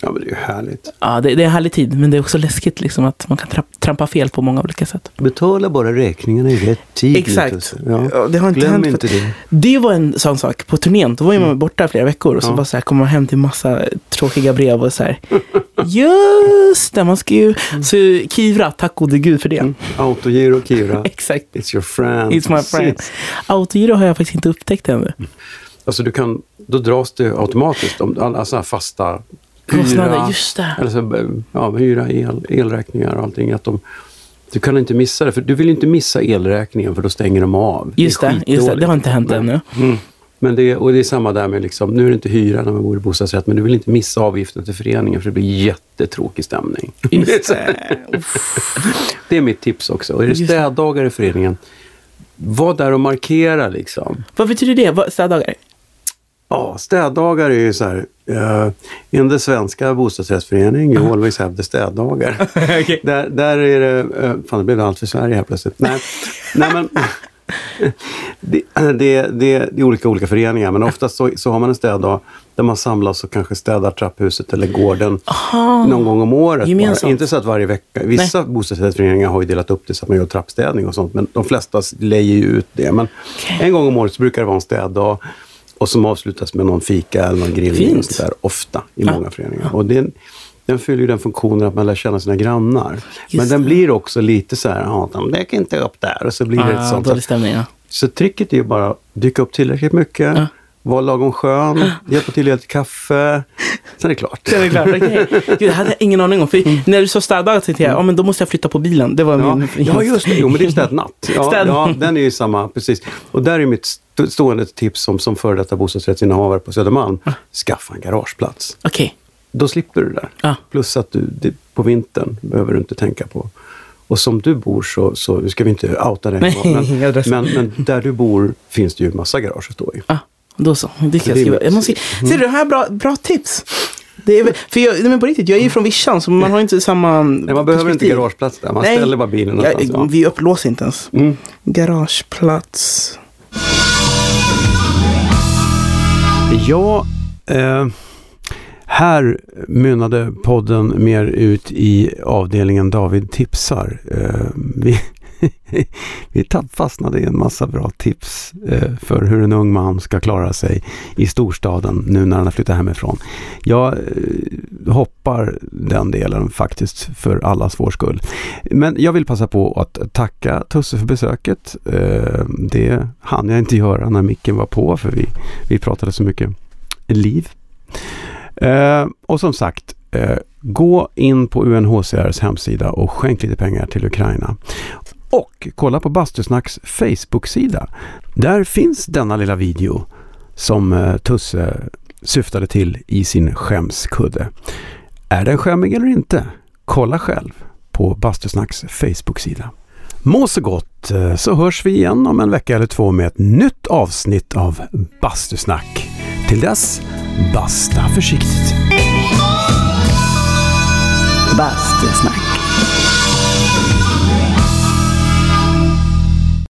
Ja, men det är ju härligt. Ja, det, det är en härlig tid, men det är också läskigt liksom, att man kan tra- trampa fel på många olika sätt. Betala bara räkningarna i rätt tid. Exakt. Ja. Det har inte Glöm hänt inte det. Det var en sån sak på turnén. Då var ju man borta flera veckor och så Ja. bara så här, kommer man hem till massa tråkiga brev och så här. *laughs* Just det, man ska ju... Så Kivra, tack gode gud för det. Mm. Autogiro Kira. *laughs* Exakt. It's your friend. It's my friend. Autogiro har jag faktiskt inte upptäckt ännu. Alltså du kan, då dras det automatiskt om alla sådana här fasta hyra, just det. eller så, ja, hyra, el, elräkningar och allting. Att de, du kan inte missa det, för du vill inte missa elräkningen för då stänger de av. Just det, är just det. Det har inte hänt ännu. Mm. Men det, och det är samma där med, liksom, nu är det inte hyra när man bor i bostadsrätt, men du vill inte missa avgiften till föreningen för det blir jättetråkig stämning. Just det. *laughs* Det är mitt tips också. Och är det städdagar i föreningen, var där och markera liksom. Vad betyder det? Städdagar? Ja, städdagar är ju så här. Uh, in the svenska bostadsrättsförening, *laughs* you always have the städdagar. *laughs* Okej. där, där är det, uh, fan det blev allt för Sverige här plötsligt. Nej, nej men det, det, det, det är olika olika föreningar, men oftast så, så har man en städdag där man samlas och kanske städar trapphuset eller gården någon gång om året. Inte så att varje vecka. Vissa bostadsrättsföreningar har ju delat upp det så att man gör trappstädning och sånt, men de flesta lejer ju ut det. Men en gång om året så brukar det vara en städdag och som avslutas med någon fika eller någon grillning och Fint. sånt där, ofta i Ja. många föreningar. Och den, den fyller ju den funktionen att man lär känna sina grannar. men den det. blir också lite så här, ja, de däcker inte upp där och så blir det ett Ah, sånt. dålig stämning, ja. Så tricket är ju bara att dyka upp tillräckligt mycket, Ja. vara lagom skön, hjälpa till att kaffe. Sen är det klart. Det är klart, okej. Gud, det hade jag ingen aning om. För när du sa städdagar tänkte jag, ja men då måste jag flytta på bilen. Det var Ja, min... ja, just det. Jo, men det är städnatt. Ja, Städ- ja, den är ju samma, precis. Och där är mitt st- stående tips som, som före detta bostadsrättsinnehavare på Södermalm. Skaffa en garageplats. Okej. Då slipper du det där. Ja. Plus att du, det, på vintern behöver du inte tänka på. Och som du bor så, så ska vi inte outa dig. Men, *laughs* men, men där du bor finns det ju massa garage att stå i. Ja, då så. Det kan Det jag skriva. Jag måste, Ser du, det här är bra, bra tips. Det är, väl- för jag, men på riktigt, jag är ju från Vischan så man har inte samma Nej, man behöver inte garageplats där. Man Nej. ställer bara bilen någonstans. Ja. Vi upplåser inte ens. Mm. Garageplats. Ja, eh, här mynnade podden mer ut i avdelningen David tipsar. Eh, vi *laughs* vi fastnade i en massa bra tips eh, för hur en ung man ska klara sig i storstaden nu när han har flyttat hemifrån. Jag eh, hoppar den delen faktiskt för allas vår skull. Men jag vill passa på att tacka Tusse för besöket. Det hann jag inte göra när micken var på för vi, vi pratade så mycket liv. Eh, och som sagt, eh, gå in på UNHCRs hemsida och skänk lite pengar till Ukraina. Och kolla på Bastusnacks Facebook-sida. Där finns denna lilla video som eh, Tusse syftade till i sin skämskudde. Är den skämmig eller inte? Kolla själv på Bastusnacks Facebook-sida. Må så gott, eh, så hörs vi igen om en vecka eller två med ett nytt avsnitt av Bastusnack. Till dess, basta försiktigt. Bastusnack.